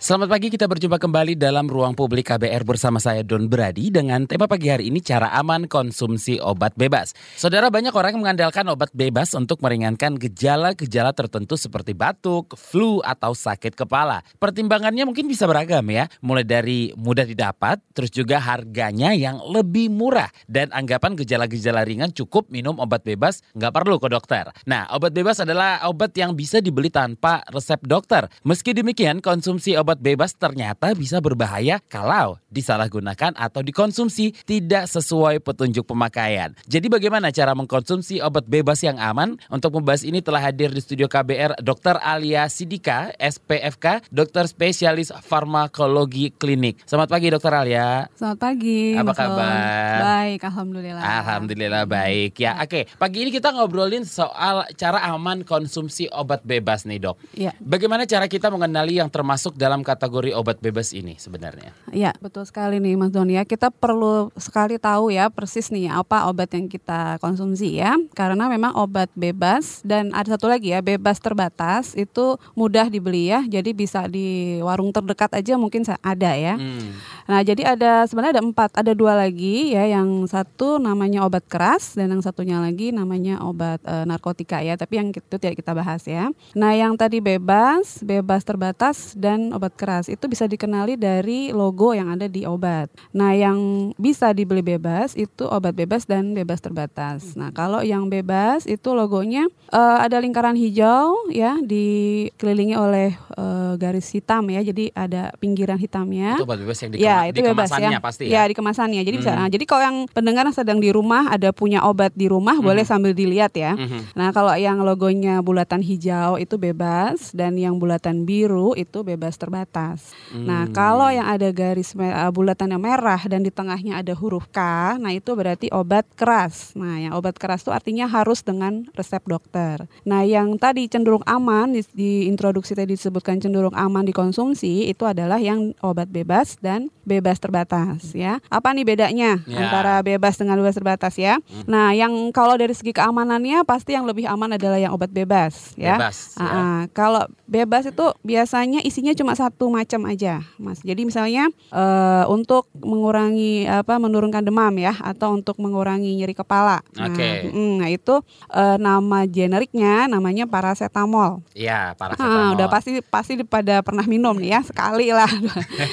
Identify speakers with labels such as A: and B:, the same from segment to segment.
A: Selamat pagi, kita berjumpa kembali dalam ruang publik KBR bersama saya Don Brady dengan tema pagi hari ini cara aman konsumsi obat bebas. Saudara banyak orang yang mengandalkan obat bebas untuk meringankan gejala-gejala tertentu seperti batuk, flu, atau sakit kepala. Pertimbangannya mungkin bisa beragam ya, mulai dari mudah didapat, terus juga harganya yang lebih murah. Dan anggapan gejala-gejala ringan cukup minum obat bebas, nggak perlu ke dokter. Nah, obat bebas adalah obat yang bisa dibeli tanpa resep dokter. Meski demikian, konsumsi obat obat bebas ternyata bisa berbahaya kalau disalahgunakan atau dikonsumsi tidak sesuai petunjuk pemakaian. Jadi bagaimana cara mengkonsumsi obat bebas yang aman? Untuk membahas ini telah hadir di studio KBR Dr. Alia Sidika, SPFK, dokter spesialis farmakologi klinik. Selamat pagi Dr. Alia.
B: Selamat pagi.
A: Apa kabar?
B: Baik, alhamdulillah.
A: Alhamdulillah baik. Ya, oke. Pagi ini kita ngobrolin soal cara aman konsumsi obat bebas nih, Dok.
B: Ya.
A: Bagaimana cara kita mengenali yang termasuk dalam dalam kategori obat bebas ini sebenarnya?
B: Ya, betul sekali nih Mas Don ya. Kita perlu sekali tahu ya persis nih apa obat yang kita konsumsi ya. Karena memang obat bebas dan ada satu lagi ya, bebas terbatas itu mudah dibeli ya. Jadi bisa di warung terdekat aja mungkin ada ya. Hmm. Nah, jadi ada sebenarnya ada empat, ada dua lagi ya. Yang satu namanya obat keras dan yang satunya lagi namanya obat e, narkotika ya. Tapi yang itu tidak kita bahas ya. Nah, yang tadi bebas, bebas terbatas dan obat obat keras itu bisa dikenali dari logo yang ada di obat. Nah, yang bisa dibeli bebas itu obat bebas dan bebas terbatas. Nah, kalau yang bebas itu logonya uh, ada lingkaran hijau ya dikelilingi oleh uh, garis hitam ya. Jadi ada pinggiran hitamnya.
A: Itu obat bebas yang di,
B: ya, itu
A: di
B: bebas,
A: kemasannya
B: ya.
A: pasti ya.
B: Ya, di kemasannya. Jadi hmm. bisa. Nah, jadi kalau yang pendengar sedang di rumah ada punya obat di rumah hmm. boleh sambil dilihat ya. Hmm. Nah, kalau yang logonya bulatan hijau itu bebas dan yang bulatan biru itu bebas terbatas atas. Hmm. Nah, kalau yang ada garis uh, bulatan yang merah dan di tengahnya ada huruf K, nah itu berarti obat keras. Nah, yang obat keras itu artinya harus dengan resep dokter. Nah, yang tadi cenderung aman di, di introduksi tadi disebutkan cenderung aman dikonsumsi itu adalah yang obat bebas dan bebas terbatas ya. Apa nih bedanya ya. antara bebas dengan bebas terbatas ya? Hmm. Nah, yang kalau dari segi keamanannya pasti yang lebih aman adalah yang obat bebas ya.
A: Bebas.
B: ya. Uh, kalau bebas itu biasanya isinya cuma satu macam aja, Mas. Jadi misalnya uh, untuk mengurangi apa menurunkan demam ya atau untuk mengurangi nyeri kepala.
A: Nah, Oke. Okay.
B: nah itu uh, nama generiknya namanya paracetamol.
A: Iya, paracetamol.
B: Uh, udah pasti pasti pada pernah minum nih ya sekali lah.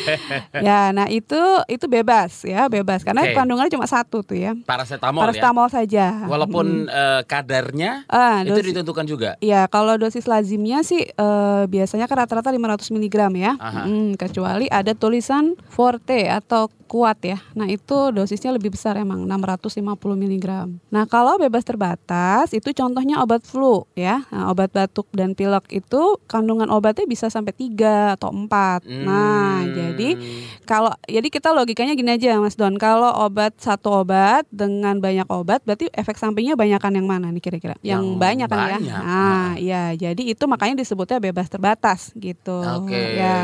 B: ya, nah itu itu bebas ya, bebas karena okay. kandungannya cuma satu tuh ya.
A: Paracetamol,
B: paracetamol
A: ya?
B: saja.
A: Walaupun hmm. uh, kadarnya uh, itu dosis, ditentukan juga.
B: Iya, kalau dosis lazimnya sih uh, biasanya kan rata-rata 500 mg ya. Hmm, kecuali ada tulisan forte atau kuat ya. Nah, itu dosisnya lebih besar emang 650 mg. Nah, kalau bebas terbatas itu contohnya obat flu ya. Nah, obat batuk dan pilek itu kandungan obatnya bisa sampai 3 atau 4. Hmm. Nah, jadi kalau jadi kita logikanya gini aja Mas Don. Kalau obat satu obat dengan banyak obat berarti efek sampingnya banyakan yang mana nih kira-kira? Yang, yang banyak kan ya. Nah, ya jadi itu makanya disebutnya bebas terbatas gitu.
A: Oke. Okay. Ya.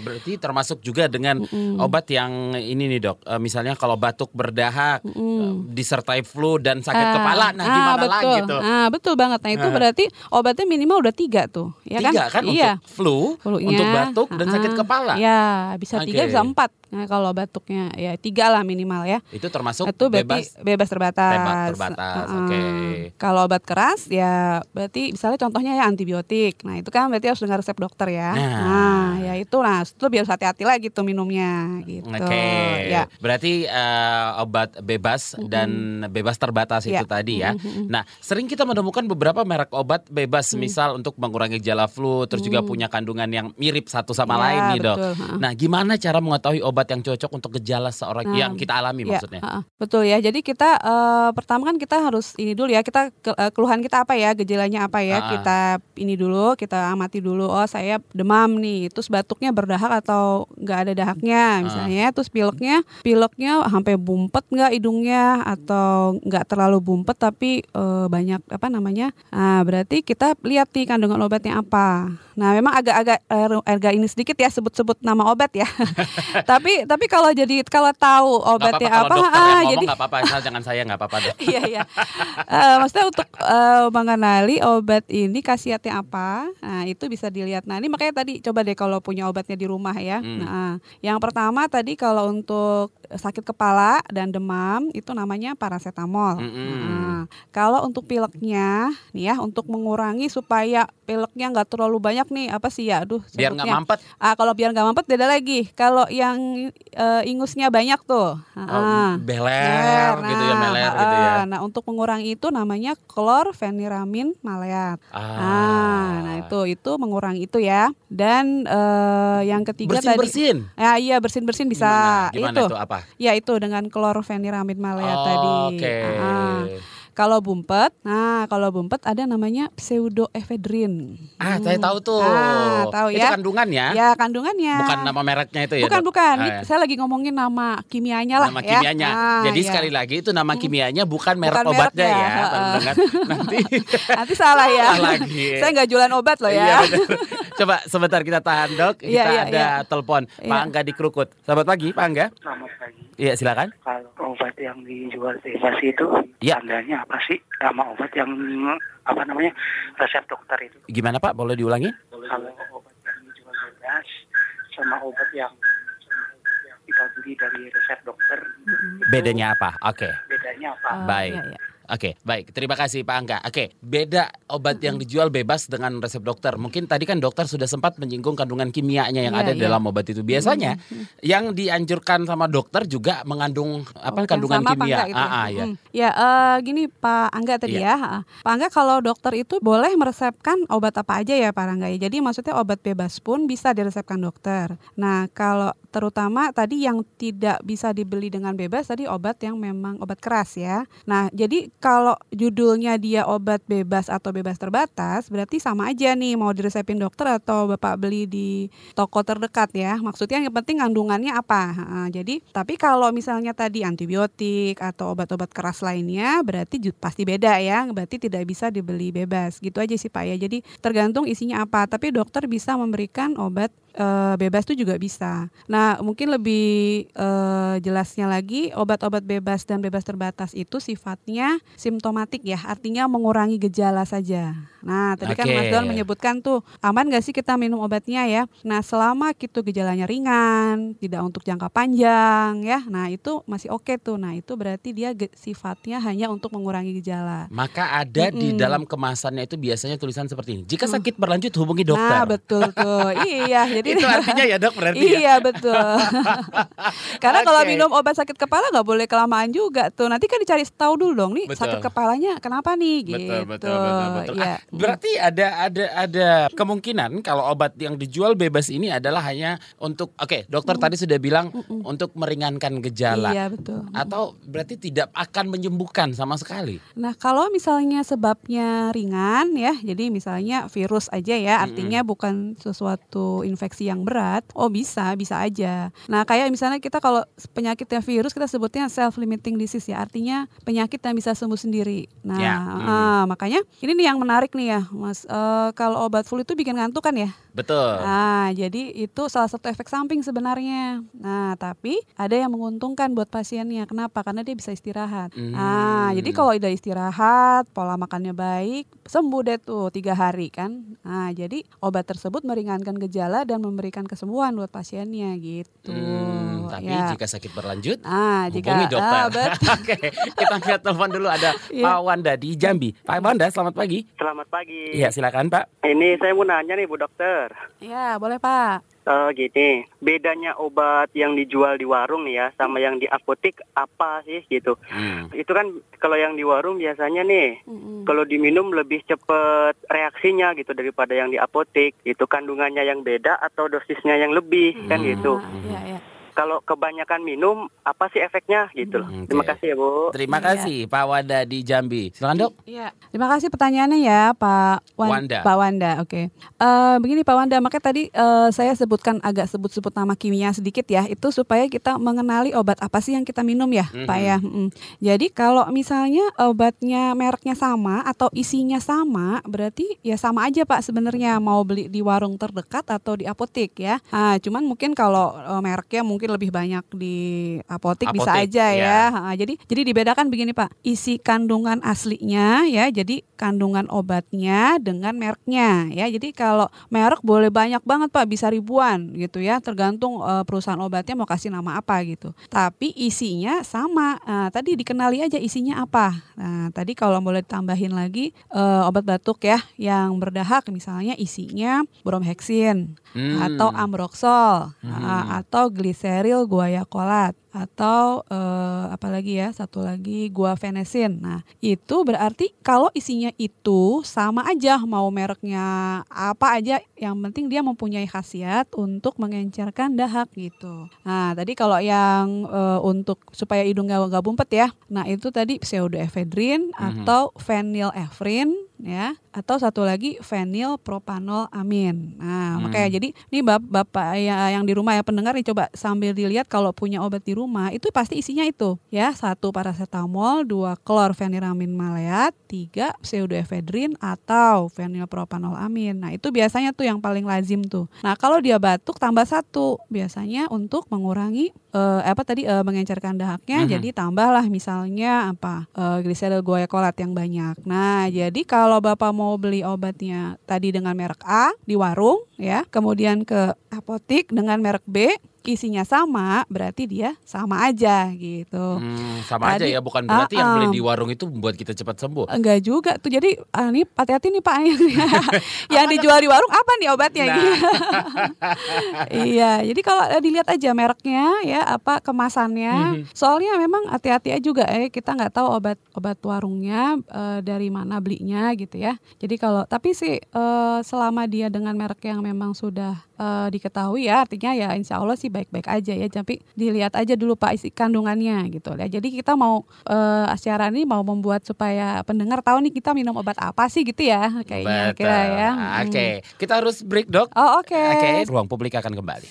A: Berarti termasuk juga dengan mm -mm. obat yang ini ini nih dok, uh, misalnya kalau batuk berdahak, mm. uh, disertai flu dan sakit uh, kepala, nah ah, gimana
B: betul.
A: lagi tuh?
B: Ah betul banget. Nah itu uh. berarti obatnya minimal udah tiga tuh, ya
A: tiga
B: kan?
A: kan iya. untuk flu, Flunya, untuk batuk dan sakit kepala.
B: Ya bisa okay. tiga bisa empat. Nah, kalau batuknya ya tiga lah minimal ya.
A: Itu termasuk
B: itu bebas bebas terbatas.
A: Bebas terbatas. Uh, Oke. Okay.
B: Kalau obat keras ya berarti misalnya contohnya ya antibiotik. Nah, itu kan berarti harus dengar resep dokter ya. Nah, nah ya itu lah. Itu biar hati-hati lagi tuh minumnya gitu.
A: Oke. Okay. Ya. Berarti uh, obat bebas mm -hmm. dan bebas terbatas ya. itu tadi ya. Mm -hmm. Nah, sering kita menemukan beberapa merek obat bebas mm. misal untuk mengurangi gejala flu terus mm. juga punya kandungan yang mirip satu sama ya, lain nih, Dok. Nah, gimana cara mengetahui obat yang cocok untuk gejala seorang nah, yang kita alami ya, maksudnya. Uh,
B: betul ya. Jadi kita uh, pertama kan kita harus ini dulu ya. Kita ke, uh, keluhan kita apa ya, gejalanya apa ya. Uh, kita ini dulu, kita amati dulu. Oh, saya demam nih. Terus batuknya berdahak atau nggak ada dahaknya misalnya. Uh, terus pileknya pileknya pileknya sampai bumpet nggak hidungnya atau nggak terlalu bumpet tapi eh, banyak apa namanya nah berarti kita lihat nih kandungan obatnya apa nah memang agak-agak eh, agak ini sedikit ya sebut-sebut nama obat ya tapi tapi kalau jadi kalau tahu obatnya
A: apa-apa
B: apa,
A: kalau dokter
B: ah,
A: ngomong
B: jadi
A: nggak apa-apa asal jangan saya nggak apa-apa.
B: Iya iya. Eh, maksudnya untuk eh, mengenali obat ini khasiatnya apa, nah itu bisa dilihat. Nah ini makanya tadi coba deh kalau punya obatnya di rumah ya.
A: Hmm.
B: Nah yang pertama tadi kalau untuk untuk sakit kepala dan demam itu namanya paracetamol.
A: Mm-mm.
B: Nah, kalau untuk pileknya nih ya untuk mengurangi supaya pileknya nggak terlalu banyak nih apa sih ya, aduh
A: Biar nggak mampet.
B: Ah kalau biar nggak mampet beda lagi. Kalau yang eh, ingusnya banyak tuh.
A: Oh,
B: ah.
A: beler gitu ya meler gitu ya.
B: ah, Nah, untuk mengurangi itu namanya klorfeniramin maleat.
A: Ah.
B: Ah, nah itu itu mengurangi itu ya. Dan eh, yang ketiga
A: bersin
B: tadi
A: bersin.
B: Ya iya bersin-bersin bisa.
A: Gimana, gimana
B: itu.
A: itu apa?
B: Ya itu dengan klorfeniramin maleat
A: Oh,
B: tadi.
A: Oke.
B: Ah. Kalau bumpet, nah kalau bumpet ada namanya pseudoephedrine.
A: Ah, saya tahu tuh.
B: Ah, tahu
A: Itu
B: ya.
A: kandungannya.
B: Ya kandungannya.
A: Bukan nama mereknya itu ya.
B: bukan
A: Dok?
B: bukan.
A: Ah, ya.
B: saya lagi ngomongin nama kimianya lah
A: nama
B: ya.
A: kimianya.
B: Ah,
A: Jadi
B: ya.
A: sekali lagi itu nama kimianya bukan merek
B: Bukan
A: obatnya ya.
B: heeh.
A: Pendengar. Nanti
B: Nanti salah ya.
A: Salah lagi.
B: saya nggak jualan obat loh
A: Iya,
B: ya.
A: Coba sebentar kita tahan dok. Kita
B: Iya, iya,
A: ada
B: iya.
A: telepon Pak
B: Iya.
A: Angga di Krukut. Selamat pagi Pak Angga.
C: Selamat pagi.
A: Iya silakan.
C: Kalau obat yang dijual bebas itu
A: Ya.
C: tandanya apa sih? Nama obat yang apa namanya resep dokter itu.
A: Gimana Pak? Boleh diulangi?
C: Kalau obat yang dijual bebas sama obat yang kita beli dari resep dokter, itu
A: Bedanya apa? Oke.
C: bedanya apa?
B: Ah,
A: Baik.
B: iya, iya.
A: Oke, baik. Terima kasih Pak Angga. Oke, beda obat yang dijual bebas dengan resep dokter. Mungkin tadi kan dokter sudah sempat menyinggung kandungan kimianya yang
B: Iya,
A: ada
B: iya.
A: dalam obat itu. Biasanya yang dianjurkan sama dokter juga mengandung apa
B: Oh,
A: kandungan
B: sama
A: kimia.
B: gitu
A: Ah,
B: ya?
A: ah, ya.
B: Mm. Ya, eh, gini Pak Angga tadi
A: Iya.
B: ya. Pak Angga kalau dokter itu boleh meresepkan obat apa aja ya Pak Angga ya. Jadi maksudnya obat bebas pun bisa diresepkan dokter. Nah, kalau terutama tadi yang tidak bisa dibeli dengan bebas tadi obat yang memang obat keras ya. Nah, jadi kalau judulnya dia obat bebas atau bebas terbatas, berarti sama aja nih mau diresepin dokter atau Bapak beli di toko terdekat ya. Maksudnya yang penting kandungannya apa. Jadi tapi kalau misalnya tadi antibiotik atau obat-obat keras lainnya berarti pasti beda ya. Berarti tidak bisa dibeli bebas. Gitu aja sih Pak ya. Jadi tergantung isinya apa. Tapi dokter bisa memberikan obat eh, bebas itu juga bisa. Nah, mungkin lebih eh, jelasnya lagi obat-obat bebas dan bebas terbatas itu sifatnya simptomatik ya, artinya mengurangi gejala saja. Nah, tadi kan
A: Oke.
B: Mas Don menyebutkan tuh aman gak sih kita minum obatnya ya? Nah, selama itu gejalanya ringan, tidak untuk jangka panjang ya. Nah, itu masih oke tuh. Nah, itu berarti dia sifatnya hanya untuk mengurangi gejala.
A: Maka ada di
B: Mm-mm.
A: dalam kemasannya itu biasanya tulisan seperti ini. Jika sakit berlanjut hubungi dokter.
B: Nah, betul tuh. iya, jadi
A: itu artinya ya dok berarti ya.
B: Iya betul. Karena kalau
A: Oke.
B: minum obat sakit kepala nggak boleh kelamaan juga tuh. Nanti kan dicari tahu dulu dong nih
A: Betul.
B: sakit kepalanya kenapa nih gitu.
A: Betul, betul, betul, betul.
B: Iya.
A: Ah, berarti ada ada ada kemungkinan kalau obat yang dijual bebas ini adalah hanya untuk oke, dokter tadi sudah bilang untuk meringankan gejala.
B: Iya betul.
A: Atau berarti tidak akan menyembuhkan sama sekali.
B: Nah kalau misalnya sebabnya ringan ya, jadi misalnya virus aja ya, artinya bukan sesuatu infeksi yang berat, oh bisa, bisa aja. Nah kayak misalnya kita kalau penyakitnya virus kita sebutnya self limiting disease ya, artinya penyakit yang bisa sembuh sendiri. Nah
A: Ya,
B: ah, makanya ini nih yang menarik nih ya, Mas. Eh, kalau obat flu itu bikin ngantuk kan ya?
A: Betul.
B: Nah, jadi itu salah satu efek samping sebenarnya. Nah, tapi ada yang menguntungkan buat pasiennya. Kenapa? Karena dia bisa istirahat. Nah,
A: Hmm.
B: jadi kalau udah istirahat, pola makannya baik, sembuh deh tuh tiga hari kan. Nah, jadi obat tersebut meringankan gejala dan memberikan kesembuhan buat pasiennya gitu.
A: Hmm, tapi
B: Ya.
A: jika sakit berlanjut
B: Nah, jika
A: hubungi dokter.
B: ah.
A: Oke, kita angkat telepon dulu ada
B: Iya.
A: Pak Wanda di Jambi. Pak Wanda, selamat pagi.
C: Selamat pagi.
A: Iya, silakan Pak.
C: Ini saya mau nanya nih Bu Dokter.
B: Ya, boleh Pak.
C: Eh gini, bedanya obat yang dijual di warung nih ya sama yang di apotek apa sih gitu?
A: Hmm.
C: Itu kan kalau yang di warung biasanya nih
B: Mm-mm.
C: kalau diminum lebih cepet reaksinya gitu daripada yang di apotek. Itu kandungannya yang beda atau dosisnya yang lebih kan
A: Hmm.
C: gitu.
B: Ah, Iya, iya.
D: Kalau kebanyakan minum apa sih efeknya gitu loh.
A: Hmm,
D: Terima kasih ya Bu.
A: Terima
B: Iya.
A: kasih Pak Wanda di Jambi. Silakan dok.
B: Iya, terima kasih pertanyaannya ya Pak Wan-
A: Wanda.
B: Pak Wanda, oke. Eh, begini Pak Wanda, makanya tadi eh, saya sebutkan agak sebut-sebut nama kimia sedikit ya, itu supaya kita mengenali obat apa sih yang kita minum ya, Pak ya. Mm. Jadi kalau misalnya obatnya mereknya sama atau isinya sama, berarti ya sama aja Pak sebenarnya mau beli di warung terdekat atau di apotek ya. Ah, cuman mungkin kalau eh, mereknya mungkin lebih banyak di apotek, bisa aja
A: ya.
B: ya. Jadi jadi dibedakan begini Pak, isi kandungan aslinya ya, jadi kandungan obatnya dengan mereknya ya. Jadi kalau merek boleh banyak banget Pak, bisa ribuan gitu ya, tergantung eh, perusahaan obatnya mau kasih nama apa gitu. Tapi isinya sama. Nah, tadi dikenali aja isinya apa. Nah, tadi kalau boleh tambahin lagi eh, obat batuk ya yang berdahak misalnya isinya bromheksin
A: Hmm.
B: atau ambroxol ah, atau gliseril guaiacolat atau eh, apa lagi ya satu lagi guafenesin. Nah itu berarti kalau isinya itu sama aja mau mereknya apa aja yang penting dia mempunyai khasiat untuk mengencerkan dahak gitu. Nah tadi kalau yang eh, untuk supaya hidung gak, gak bumpet ya, nah itu tadi pseudoephedrine atau phenylefrin ya atau satu lagi fenil propanol amin. Nah,
A: Hmm.
B: makanya jadi ini bap- Bapak ya yang di rumah ya pendengar nih coba sambil dilihat kalau punya obat di rumah itu pasti isinya itu ya satu paracetamol, dua klorfeniramin maleat, tiga pseudoephedrine atau fenilpropanol amin. Nah, itu biasanya tuh yang paling lazim tuh. Nah, kalau dia batuk tambah satu biasanya untuk mengurangi eh, apa tadi eh, mengencerkan dahaknya
A: Mhm.
B: jadi tambahlah misalnya apa eh, gliseril guaiacolat yang banyak. Nah, jadi kalau Bapak mau beli obatnya tadi dengan merek A di warung ya, kemudian ke apotik dengan merek B isinya sama, berarti dia sama aja gitu.
A: Hmm, sama aja
B: Tadi-
A: ya, bukan berarti yang beli di warung itu membuat kita cepat sembuh.
B: Enggak juga tuh. Jadi ah, nih hati-hati nih Pak yang dijual di warung apa nih obatnya
A: Nah.
B: gitu. iya, jadi kalau eh, dilihat aja mereknya ya apa kemasannya.
A: Mhm.
B: Soalnya memang hati-hati aja juga eh kita nggak tahu obat obat warungnya eh, dari mana belinya gitu ya. Jadi kalau tapi sih eh, selama dia dengan merek yang memang sudah eh, diketahui ya artinya ya insya Allah sih baik-baik aja ya. Tapi dilihat aja dulu Pak isi kandungannya gitu ya. Jadi kita mau eh, acara ini mau membuat supaya pendengar tahu nih kita minum obat apa sih gitu ya kayaknya
A: Betul.
B: kira ya.
A: Ah,
B: Mm.
A: Oke, kita harus break dok.
B: Oh oke.
A: Oke, ruang publik akan kembali.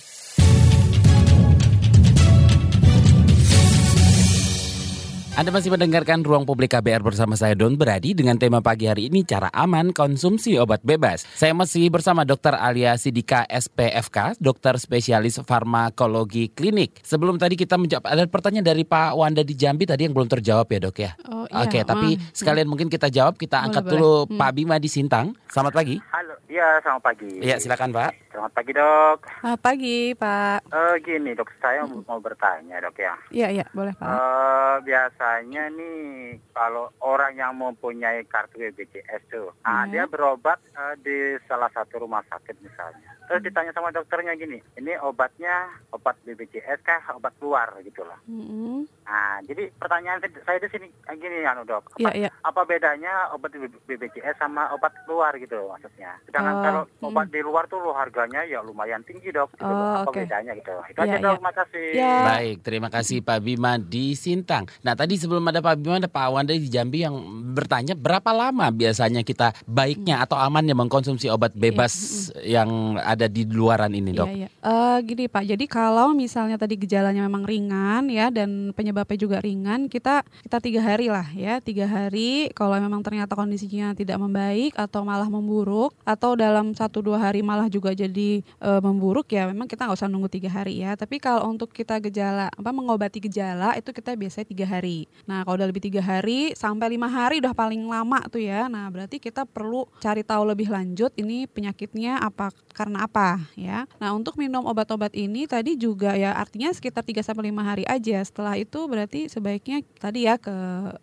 A: Anda masih mendengarkan Ruang Publik KBR bersama saya Don Brady dengan tema pagi hari ini cara aman konsumsi obat bebas. Saya masih bersama Dr. Alia Sidika SPFK, dokter spesialis farmakologi klinik. Sebelum tadi kita menjawab ada pertanyaan dari Pak Wanda di Jambi tadi yang belum terjawab ya dok ya.
B: Oh, iya.
A: Oke, tapi
B: Hmm.
A: sekalian mungkin kita jawab, kita
B: Boleh,
A: angkat
B: boleh.
A: dulu
B: Hmm.
A: Pak Bima di Sintang. Selamat pagi.
D: Halo, iya selamat pagi.
A: Iya, silakan Pak.
D: Selamat pagi dok.
B: Selamat pagi Pak.
D: Eh gini dok, saya mau bertanya dok ya.
B: Iya iya boleh Pak.
D: Eh biasanya nih kalau orang yang mempunyai kartu BPJS tuh, nah,
B: Iya.
D: dia berobat eh, di salah satu rumah sakit misalnya. Terus ditanya sama dokternya gini, ini obatnya obat BPJS kah obat luar gitu loh.
B: Mm-mm.
D: Nah, jadi pertanyaan saya- di sini eh, gini anu dok, apa,
B: Iya iya.
D: apa bedanya obat BPJS sama obat luar gitu loh maksudnya? Sedangkan
B: Oh,
D: kalau
B: mm.
D: obat di luar tuh lo harganya ya lumayan tinggi dok. Gitu
B: Oh,
D: loh. Apa
B: oke.
D: bedanya gitu? Itu
B: Iya,
D: aja dok,
B: iya.
D: makasih.
B: Iya.
A: Baik, terima kasih Pak Bima di Sintang. Nah tadi sebelum ada Pak Bima ada Pak Wanda di Jambi yang bertanya berapa lama biasanya kita baiknya atau amannya mengkonsumsi obat bebas yang ada di luaran ini dok?
B: Iya, iya. Eh, gini Pak, jadi kalau misalnya tadi gejalanya memang ringan ya dan penyebabnya juga ringan, kita kita tiga hari lah ya, tiga hari. Kalau memang ternyata kondisinya tidak membaik atau malah memburuk atau dalam satu dua hari malah juga jadi eh, memburuk ya, memang kita nggak usah nunggu tiga hari ya. Tapi kalau untuk kita gejala apa mengobati gejala itu kita biasanya tiga hari. Nah kalau udah lebih tiga hari sampai lima hari udah paling lama tuh ya. Nah berarti kita perlu cari tahu lebih lanjut ini penyakitnya apa karena apa ya. Nah untuk minum obat-obat ini tadi juga ya artinya sekitar 3 sampai lima hari aja. Setelah itu berarti sebaiknya tadi ya ke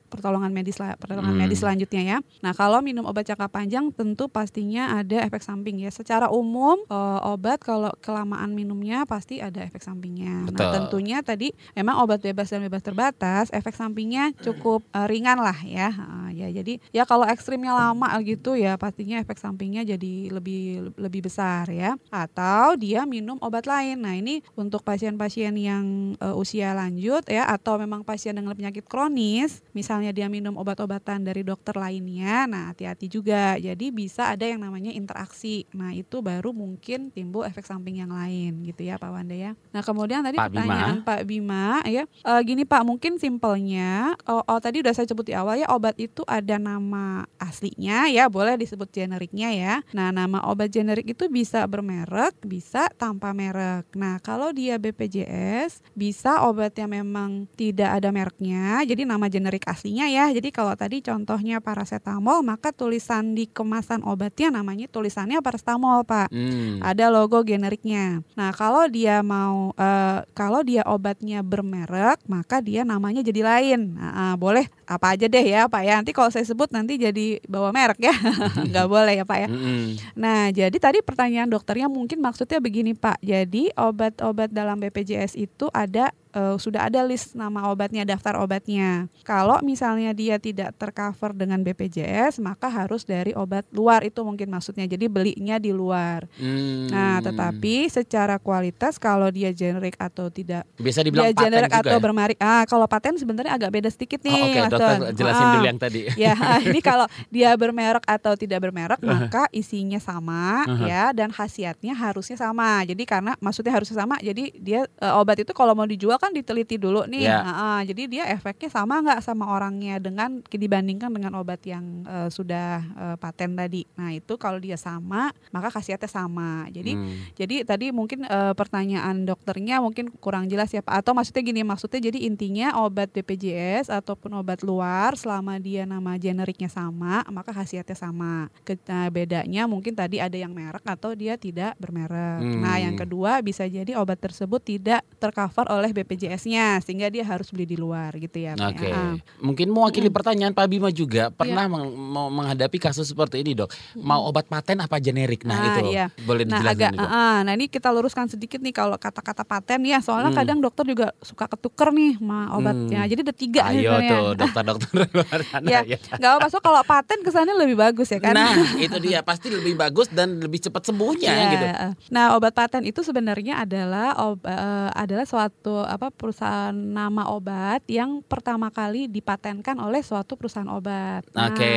B: pertolongan medis lah, pertolongan
A: Hmm.
B: medis selanjutnya ya. Nah kalau minum obat jangka panjang tentu pastinya ada efek samping ya. Secara umum eh, obat kalau kelamaan minumnya pasti ada efek sampingnya. Nah,
A: Betul.
B: tentunya tadi memang obat bebas dan bebas terbatas efek sampingnya cukup eh, ringan lah ya. Ah, ya jadi ya kalau ekstrimnya lama gitu ya pastinya efek sampingnya jadi lebih lebih besar ya. Atau dia minum obat lain. Nah, ini untuk pasien-pasien yang eh, usia lanjut ya atau memang pasien dengan penyakit kronis, misalnya dia minum obat-obatan dari dokter lainnya, nah hati-hati juga. Jadi bisa ada yang namanya interaksi. Nah, itu baru mungkin timbul efek samping yang lain gitu ya Pak Wanda ya. Nah, kemudian tadi
A: Pak Bima.
B: pertanyaan Pak Bima ya. Eh, gini Pak, mungkin simpelnya oh, oh, tadi udah saya sebut di awal ya obat itu ada nama aslinya ya, boleh disebut generiknya ya. Nah, nama obat generik itu bisa bermerek, bisa tanpa merek. Nah, kalau dia BPJS bisa obat yang memang tidak ada mereknya, jadi nama generik aslinya ya. Jadi kalau tadi contohnya paracetamol, maka tulisan di kemasan obatnya namanya tulisannya paracetamol, Pak
A: Hmm.
B: ada logo generiknya. Nah, kalau dia mau eh, kalau dia obatnya bermerek, maka dia namanya jadi lain. Nah, ah, boleh apa aja deh ya, Pak ya. Nanti kalau saya sebut nanti jadi bawa merek ya. Nggak boleh ya, Pak ya.
A: Mm-mm.
B: Nah, jadi tadi pertanyaan dokternya mungkin maksudnya begini, Pak. Jadi obat-obat dalam BPJS itu ada eh, sudah ada list nama obatnya, daftar obatnya. Kalau misalnya dia tidak tercover dengan BPJS, maka harus dari obat luar itu mungkin maksudnya. Jadi belinya di luar.
A: Hmm.
B: Nah, tetapi secara kualitas kalau dia generik atau tidak
A: bisa dibilang
B: dia
A: paten
B: generik
A: juga
B: atau
A: ya?
B: bermarik. Ah, kalau paten sebenarnya agak beda sedikit nih,
A: Oh, Oke,
B: Mas
A: dokter
B: Don.
A: jelasin
B: Ah.
A: dulu yang tadi.
B: Ya, ini kalau dia bermerek atau tidak bermerek, maka isinya sama
A: Uh-huh.
B: ya dan khasiatnya harusnya sama. Jadi karena maksudnya harusnya sama, jadi dia eh, obat itu kalau mau dijual kan diteliti dulu nih.
A: Ya.
B: Nah, ah, jadi dia efeknya sama nggak sama orangnya dengan dibandingkan dengan obat yang eh, sudah eh, paten tadi. Nah, itu kalau dia sama, maka khasiatnya sama. Jadi
A: Hmm.
B: jadi tadi mungkin eh, pertanyaan dokternya mungkin kurang jelas ya Pak. Atau maksudnya gini, maksudnya jadi intinya obat BPJS ataupun obat luar selama dia nama generiknya sama, maka khasiatnya sama. Ke- nah, bedanya mungkin tadi ada yang merek atau dia tidak bermerek.
A: Hmm.
B: Nah, yang kedua bisa jadi obat tersebut tidak tercover oleh BPJS-nya sehingga dia harus beli di luar gitu ya. Pak.
A: Oke,
B: Ah.
A: mungkin mewakili pertanyaan Pak Bima juga pernah meng- mau menghadapi kasus seperti ini dok. Mau obat paten apa generik? Nah
B: Ah,
A: itu
B: iya.
A: boleh
B: Nah
A: dijelasin
B: agak,
A: dok.
B: ah, nah ini kita luruskan sedikit nih kalau kata-kata paten ya, soalnya
A: Hmm.
B: kadang dokter juga suka ketuker nih sama obatnya.
A: Hmm.
B: Jadi ada tiga
A: Ayo
B: sebenarnya.
A: tuh dokter-dokter luar sana.
B: Ya,
A: ya.
B: nggak apa so kalau paten kesannya lebih bagus ya kan?
A: Nah itu dia pasti lebih bagus dan lebih cepat sembuhnya
B: Iya.
A: gitu.
B: Nah, obat paten itu sebenarnya adalah ob- eh, adalah suatu apa perusahaan nama obat yang pertama kali dipatenkan oleh suatu perusahaan obat. Nah,
A: Oke,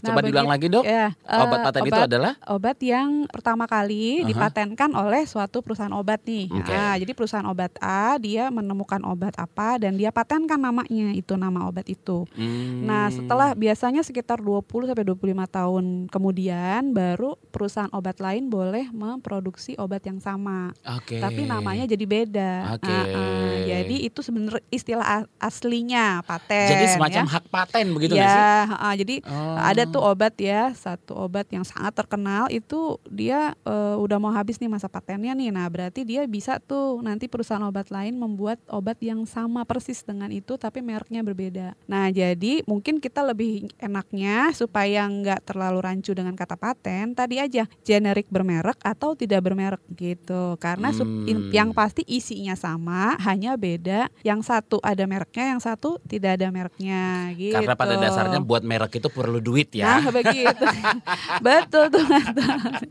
B: nah,
A: coba diulang lagi dok.
B: ya,
A: Obat
B: eh,
A: paten itu
B: obat-
A: adalah
B: obat yang pertama kali
A: Aha.
B: dipatenkan oleh suatu perusahaan obat nih.
A: Oke.
B: Nah, jadi perusahaan obat A dia menemukan obat apa dan dia patenkan namanya itu nama obat itu.
A: Hmm.
B: Nah, setelah biasanya sekitar 20 sampai 25 tahun kemudian baru perusahaan obat lain boleh memproduksi obat yang sama.
A: Oke.
B: Tapi namanya jadi beda.
A: Oke.
B: Ah, ah. Jadi itu sebenarnya istilah aslinya paten.
A: Jadi semacam
B: ya.
A: hak paten begitu nggak sih?
B: ya, ah, jadi
A: Oh.
B: ada tuh obat ya, satu obat yang sangat terkenal itu dia eh, udah mau habis nih masa patennya nih. Nah, berarti dia bisa tuh nanti perusahaan obat lain membuat obat yang sama persis dengan itu tapi mereknya berbeda. Nah, jadi mungkin kita lebih enaknya supaya nggak terlalu rancu dengan kata paten, tadi aja generik bermerek atau tidak bermerek gitu. Karena
A: Hmm.
B: yang pasti isinya sama, hanya beda. Yang satu ada mereknya, yang satu tidak ada mereknya gitu.
A: Karena pada dasarnya buat merek itu perlu duit ya.
B: Nah begitu, betul tuh.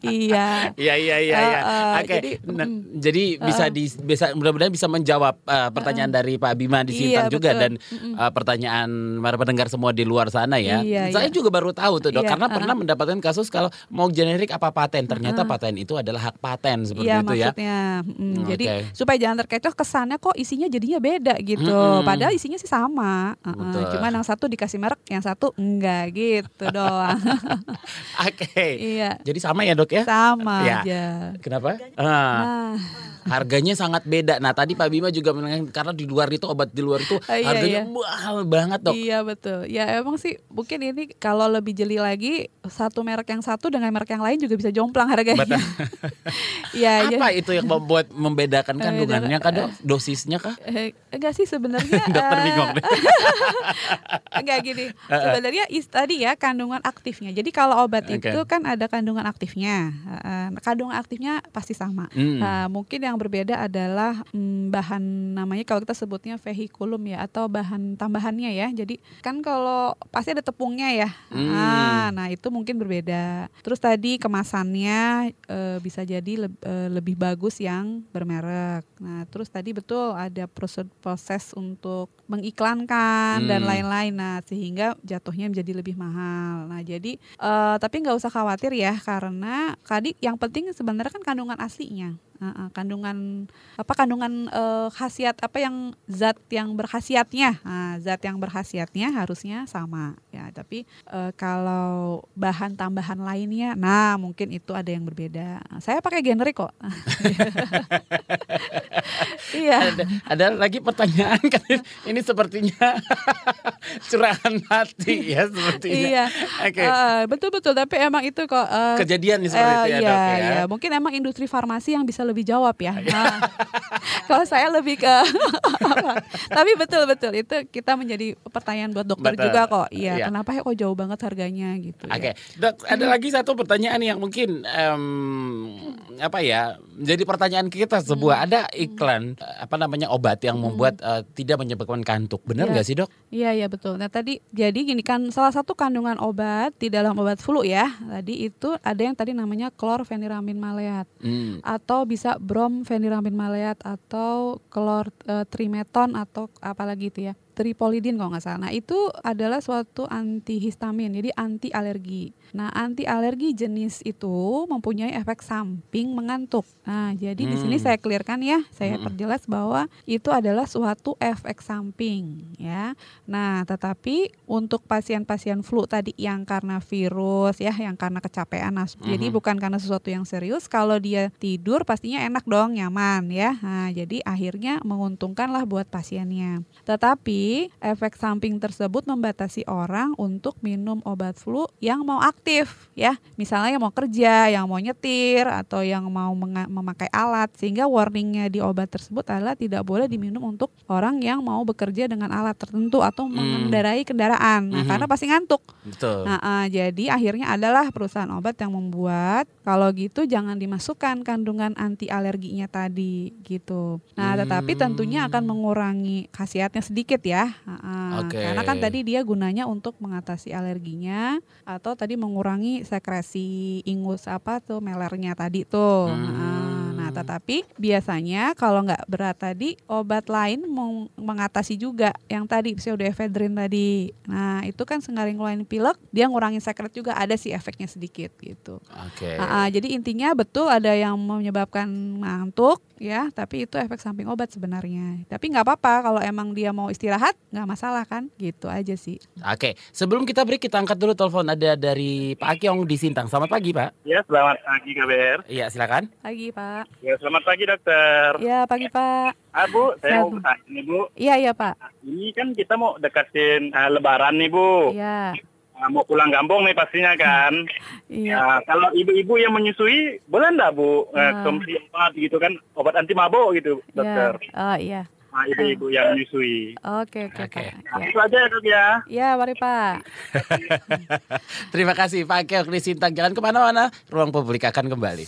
B: Iya.
A: Iya iya iya. iya.
B: Eh, eh,
A: Oke.
B: jadi,
A: Nah,
B: mm.
A: jadi bisa di bisa mudah-mudahan bisa menjawab uh, pertanyaan dari Pak Bima di Sintang
B: Iya,
A: juga
B: betul.
A: dan uh, pertanyaan para pendengar semua di luar sana ya.
B: Iya,
A: Saya
B: iya.
A: juga baru tahu tuh dok
B: Iya,
A: karena
B: uh-uh.
A: pernah mendapatkan kasus kalau mau generik apa paten ternyata paten itu adalah hak paten seperti
B: Iya
A: itu ya.
B: maksudnya, mm,
A: Hmm,
B: jadi supaya jangan terkecoh kesannya kok isinya jadinya beda gitu.
A: Mm-mm.
B: Padahal isinya sih sama. Uh-uh.
A: Betul.
B: Cuman yang satu dikasih merek, yang satu enggak gitu doang.
A: Oke.
B: iya,
A: Jadi sama ya dok ya?
B: sama
A: Ya.
B: aja.
A: Kenapa? Ah,
B: Nah,
A: harganya sangat beda. Nah tadi Pak Bima juga menanyakan karena di luar itu obat di luar itu
B: Oh, iya,
A: harganya
B: iya.
A: mahal banget dok.
B: Iya betul. Ya emang sih mungkin ini kalau lebih jeli lagi satu merek yang satu dengan merek yang lain juga bisa jomplang harganya.
A: Betul.
B: Iya, iya.
A: Apa itu yang membuat membedakan kandungannya kan dok? Dosisnya dosisnya kah?
B: Eh, enggak sih sebenarnya
A: Dokter
B: eh,
A: bingung deh.
B: enggak gini sebenarnya tadi ya kandungan aktifnya jadi kalau obat
A: Oke.
B: itu kan ada kandungan aktifnya Eh, kandungan aktifnya pasti sama
A: Hmm.
B: Nah, mungkin yang berbeda adalah mm, bahan namanya kalau kita sebutnya vehikulum ya atau bahan tambahannya ya. Jadi kan kalau pasti ada tepungnya ya.
A: Hmm.
B: Ah, nah itu mungkin berbeda. Terus tadi kemasannya eh, bisa jadi leb- eh, lebih bagus yang bermerek. Nah terus tadi betul ada proses proses untuk mengiklankan dan
A: Hmm.
B: lain-lain. Nah sehingga jatuhnya menjadi lebih mahal. Nah jadi eh, tapi nggak usah khawatir ya karena tadi yang penting sebenarnya kan kandungan aslinya. Ah, ah, kandungan apa kandungan eh, khasiat apa yang zat yang berkhasiatnya. Nah, zat yang berkhasiatnya harusnya sama. Ya tapi eh, kalau bahan tambahan lainnya nah mungkin itu ada yang berbeda. Saya pakai generik kok. Iya.
A: Ada, ada lagi pertanyaan kan ini sepertinya curahan hati ya sepertinya.
B: iya
A: Oke.
B: Eh, betul betul tapi emang itu kok eh,
A: Kejadian nih seperti
B: Eh,
A: itu ya,
B: iya,
A: Dok ya.
B: iya. Mungkin emang industri farmasi yang bisa lebih jawab ya. Nah, kalau saya lebih ke Tapi betul betul itu kita menjadi pertanyaan buat dokter
A: Betul.
B: juga kok. Iya,
A: Iya.
B: kenapa ya kok jauh banget harganya gitu
A: Oke,
B: ya.
A: dok, ada lagi satu pertanyaan yang mungkin em, apa ya menjadi pertanyaan kita sebuah
B: Hmm.
A: ada iklan eh, apa namanya obat yang membuat eh, tidak menyebabkan kantuk, benar
B: Iya.
A: nggak sih dok?
B: Iya iya betul. Nah tadi jadi gini kan salah satu kandungan obat di dalam obat flu ya tadi itu ada yang tadi namanya klorfeniramin maleat
A: Hmm.
B: atau bisa bromfeniramin maleat atau klor eh, trimeton atau apalagi itu ya tripolidin kalau nggak salah. Nah itu adalah suatu antihistamin jadi anti alergi. Nah anti alergi jenis itu mempunyai efek samping mengantuk. Nah jadi di sini
A: Hmm.
B: saya clearkan ya, saya
A: Mm-mm.
B: perjelas bahwa itu adalah suatu efek samping ya. Nah, tetapi untuk pasien-pasien flu tadi yang karena virus ya, yang karena kecapean, nah, jadi
A: Mhm.
B: bukan karena sesuatu yang serius. Kalau dia tidur pastinya enak dong, nyaman ya. Nah, jadi akhirnya menguntungkan lah buat pasiennya. Tetapi efek samping tersebut membatasi orang untuk minum obat flu yang mau aktif ya. Misalnya yang mau kerja, yang mau nyetir atau yang mau memakai alat sehingga warningnya di obat tersebut adalah tidak boleh diminum untuk orang yang mau bekerja dengan alat tertentu atau
A: Hmm.
B: mengendarai kendaraan. Nah,
A: Mhm.
B: karena pasti ngantuk.
A: Betul.
B: Nah, eh, jadi akhirnya adalah perusahaan obat yang membuat kalau gitu jangan dimasukkan kandungan anti alerginya tadi gitu. Nah, tetapi tentunya akan
A: Hmm.
B: mengurangi khasiatnya sedikit ya. Heeh.
A: Oke.
B: Karena kan tadi dia gunanya untuk mengatasi alerginya atau tadi mengurangi sekresi ingus apa tuh melernya tadi tuh.
A: Hmm.
B: Heeh. Nah, tetapi biasanya kalau nggak berat tadi obat lain meng- mengatasi juga yang tadi pseudoephedrine tadi. Nah, itu kan sengaring ngeluarin pilek, dia ngurangin sekret juga ada sih efeknya sedikit gitu.
A: Oke.
B: Ah, ah, jadi intinya betul ada yang menyebabkan ngantuk ya, tapi itu efek samping obat sebenarnya. Tapi nggak apa-apa kalau emang dia mau istirahat nggak masalah kan, gitu aja sih.
A: Oke, sebelum kita break kita angkat dulu telepon ada dari Pak Akyong di Sintang. Selamat pagi Pak.
D: Ya, selamat pagi KBR.
A: Iya silakan.
B: Pagi Pak.
D: Ya, selamat pagi dokter.
B: Ya pagi Pak.
D: Ah, Bu, saya mau bertanya nih, Bu.
B: Iya iya Pak.
D: Ini kan kita mau dekatin eh, lebaran nih, Bu.
B: Iya
D: Ah, mau pulang kampung nih pastinya kan.
B: iya.
D: Nah, kalau ibu-ibu yang menyusui, boleh enggak, Bu? Eh,
B: Ah.
D: konsumsi obat gitu kan, obat anti mabuk gitu,
B: Iya.
D: dokter.
B: Oh iya.
D: Nah, ibu-ibu yang menyusui.
B: Oke oke
A: Oke.
B: Pak.
D: Nah,
B: Ya.
D: itu aja ya, Dok ya.
B: Ya, mari Pak.
A: Terima kasih Pak Akyong di Sintang. Jangan ke mana-mana. Ruang publik akan kembali.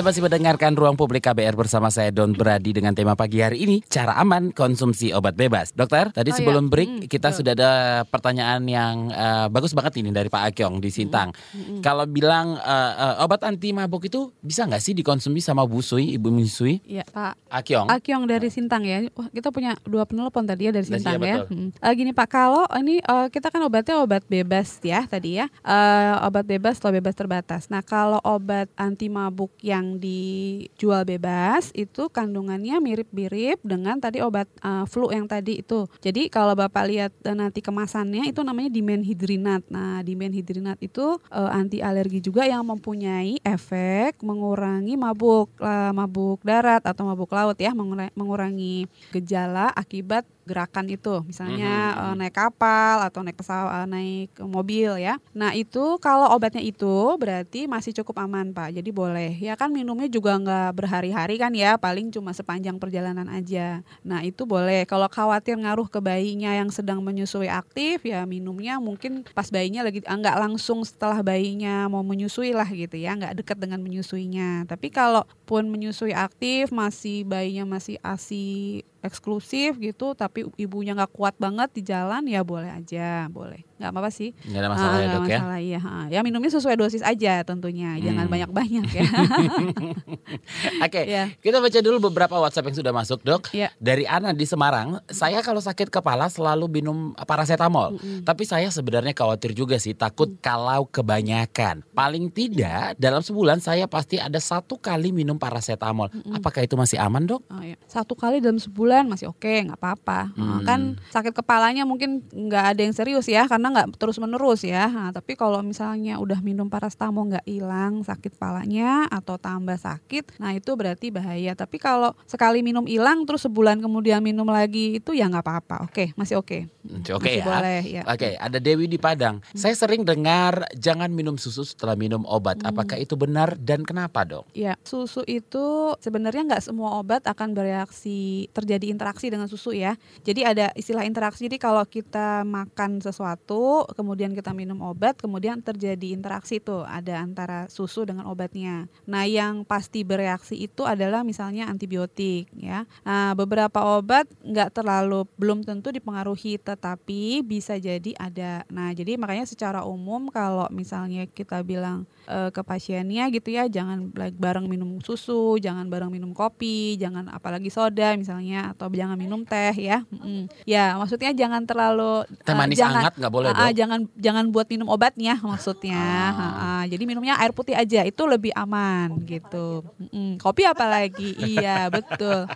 A: Anda masih mendengarkan Ruang Publik KBR bersama saya Don Brady dengan tema pagi hari ini cara aman konsumsi obat bebas. Dokter, tadi
B: Oh,
A: sebelum
B: iya.
A: break
B: Hmm,
A: kita
B: betul.
A: sudah ada pertanyaan yang eh, bagus banget ini dari Pak Akyong di Sintang.
B: Hmm,
A: Kalau bilang eh, eh, obat anti mabuk itu bisa nggak sih dikonsumsi sama busui, ibu menyusui?
B: Iya, Pak.
A: Akyong.
B: Akyong dari Sintang ya. Wah, kita punya dua penelpon tadi ya dari
A: Iya,
B: Sintang ya.
A: betul.
B: Hmm. Eh, gini Pak, kalau ini eh, kita kan obatnya obat bebas ya tadi ya. Eh, obat bebas atau bebas terbatas. Nah, kalau obat anti mabuk yang dijual bebas itu kandungannya mirip-mirip dengan tadi obat eh, flu yang tadi itu. Jadi kalau Bapak lihat eh, nanti kemasannya itu namanya dimenhidrinat. Nah, dimenhidrinat itu eh, anti alergi juga yang mempunyai efek mengurangi mabuk eh, mabuk darat atau mabuk laut ya, mengura- mengurangi gejala akibat gerakan itu, misalnya
A: Mhm.
B: eh, naik kapal atau naik pesawat, naik mobil ya. Nah itu kalau obatnya itu berarti masih cukup aman pak, jadi boleh. Ya kan minumnya juga nggak berhari-hari kan ya, paling cuma sepanjang perjalanan aja. Nah itu boleh. Kalau khawatir ngaruh ke bayinya yang sedang menyusui aktif, ya minumnya mungkin pas bayinya lagi ah, nggak langsung setelah bayinya mau menyusui lah gitu ya, nggak dekat dengan menyusuinya. Tapi kalau pun menyusui aktif, masih bayinya masih asi eksklusif gitu, tapi ibunya nggak kuat banget di jalan, ya boleh aja, boleh. Nggak apa-apa sih.
A: Nggak ada masalah
B: Ah,
A: ya dok ya.
B: masalah, iya. Ah, Ya minumnya sesuai dosis aja tentunya, jangan
A: Hmm.
B: banyak-banyak ya.
A: Oke,
B: Iya.
A: kita baca dulu beberapa WhatsApp yang sudah masuk dok.
B: Iya.
A: Dari Ana di Semarang, saya kalau sakit kepala selalu minum paracetamol. Tapi saya sebenarnya khawatir juga sih, takut kalau kebanyakan. Paling tidak dalam sebulan saya pasti ada satu kali minum paracetamol. Apakah itu masih aman dok?
B: Oh, iya. Satu kali dalam sebulan masih oke, nggak apa-apa.
A: Hmm.
B: Kan sakit kepalanya mungkin nggak ada yang serius ya, karena nggak terus menerus ya. Nah, tapi kalau misalnya udah minum paracetamol nggak hilang sakit kepalanya atau tambah sakit, nah itu berarti bahaya. Tapi kalau sekali minum hilang terus sebulan kemudian minum lagi itu ya nggak apa-apa. Oke, masih oke.
A: Oke
B: Masih
A: ya.
B: boleh ya.
A: Oke, ada Dewi di Padang. Saya sering dengar jangan minum susu setelah minum obat. Apakah itu benar dan kenapa dok?
B: Ya, susu itu sebenarnya nggak semua obat akan bereaksi terjadi interaksi dengan susu ya. Jadi ada istilah interaksi. Jadi kalau kita makan sesuatu, kemudian kita minum obat, kemudian terjadi interaksi itu ada antara susu dengan obatnya. Nah, yang pasti bereaksi itu adalah misalnya antibiotik ya. Nah, beberapa obat nggak terlalu belum tentu dipengaruhi, tetapi bisa jadi ada. Nah, jadi makanya secara umum kalau misalnya kita bilang eh, ke pasiennya gitu ya jangan like, bareng minum susu, jangan bareng minum kopi, jangan apalagi soda misalnya atau jangan minum teh ya. Mm-mm. Ya, maksudnya jangan terlalu
A: Teh
B: eh,
A: manis
B: jangan
A: hangat nggak boleh
B: Ah, ah,
A: dok?
B: jangan jangan buat minum obatnya maksudnya.
A: Ah.
B: Ah, ah. Jadi minumnya air putih aja itu lebih aman gitu. Mm-mm. Kopi apalagi? iya, betul.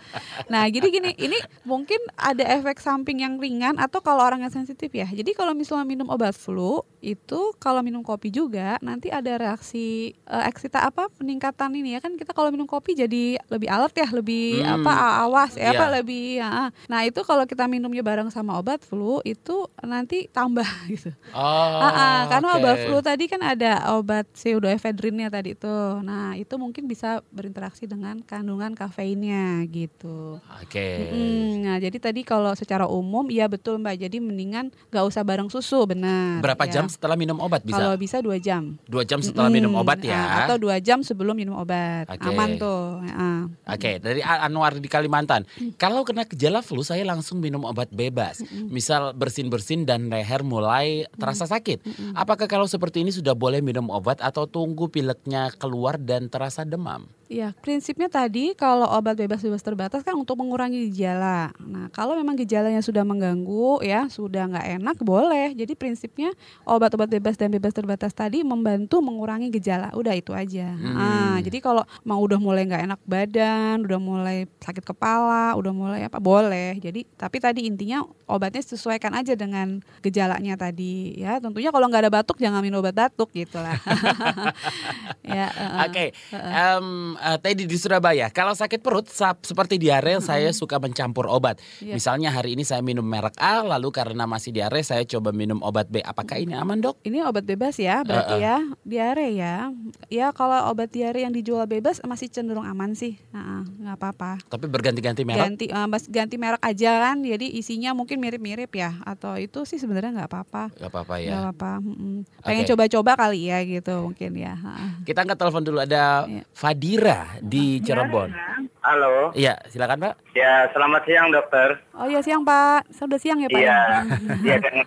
B: Nah, jadi gini, ini mungkin ada efek samping yang ringan atau kalau orang yang sensitif ya. Jadi kalau misalnya minum obat flu itu kalau minum kopi juga nanti ada reaksi eh, eksita apa peningkatan ini ya kan kita kalau minum kopi jadi lebih alert ya, lebih
A: Hmm.
B: apa awas ya
A: Iya.
B: apa lebih ya. Nah, itu kalau kita minumnya bareng sama obat flu itu nanti tambah gitu.
A: Oh,
B: Ah, ah, karena
A: oke.
B: obat flu tadi kan ada obat pseudoephedrinnya tadi tuh. Nah, itu mungkin bisa berinteraksi dengan kandungan kafeinnya gitu.
A: Oke.
B: Mm, nah, jadi tadi kalau secara umum iya betul Mbak. Jadi mendingan nggak usah bareng susu, benar.
A: Berapa
B: ya.
A: jam setelah minum obat bisa?
B: Kalau bisa dua jam.
A: Dua jam setelah minum
B: Mm,
A: obat ya.
B: ah, Atau dua jam sebelum minum obat.
A: Oke.
B: Aman tuh.
A: Oke, dari A- Anwar di Kalimantan. Kalau kena gejala flu, saya langsung minum obat bebas. Misal bersin-bersin dan leher mulai terasa sakit. Apakah kalau seperti ini sudah boleh minum obat atau tunggu pileknya keluar dan terasa demam?
B: Ya, prinsipnya tadi kalau obat bebas-bebas terbatas kan untuk mengurangi gejala. Nah, kalau memang gejalanya sudah mengganggu ya, sudah nggak enak, boleh. Jadi prinsipnya obat-obat bebas dan bebas terbatas tadi membantu mengurangi gejala. Udah itu aja.
A: Hmm.
B: Ah, jadi kalau mau udah mulai nggak enak badan, udah mulai sakit kepala, udah mulai apa, boleh. Jadi tapi tadi intinya obatnya sesuaikan aja dengan gejalanya tadi ya. Tentunya kalau nggak ada batuk jangan minum obat batuk gitu lah. ya, eh,
A: Oke, em, eh, Teddy di Surabaya. Kalau sakit perut sap- seperti diare, saya suka mencampur obat.
B: Iya.
A: Misalnya hari ini saya minum merek A, lalu karena masih diare saya coba minum obat B. Apakah ini aman dok?
B: Ini obat bebas ya, berarti
A: Eh, eh.
B: ya. Diare ya. Ya kalau obat diare yang dijual bebas masih cenderung aman sih. Nah, nggak apa-apa.
A: Tapi berganti-ganti merek.
B: Ganti mas- ganti merek aja kan. Jadi isinya mungkin mirip-mirip ya atau itu sih sebenarnya nggak apa-apa.
A: Gak apa-apa
B: Nggak
A: ya.
B: apa-apa. mm-mm. Pengen coba-coba kali ya gitu mungkin ya. Ha.
A: Kita angkat telepon dulu ada
B: Iya.
A: Fadira di Cirebon.
D: Halo,
A: Iya, silakan Pak.
D: ya selamat siang dokter.
B: Oh ya siang Pak. Sudah siang ya Pak
D: Iya,
B: ya.
D: iya kan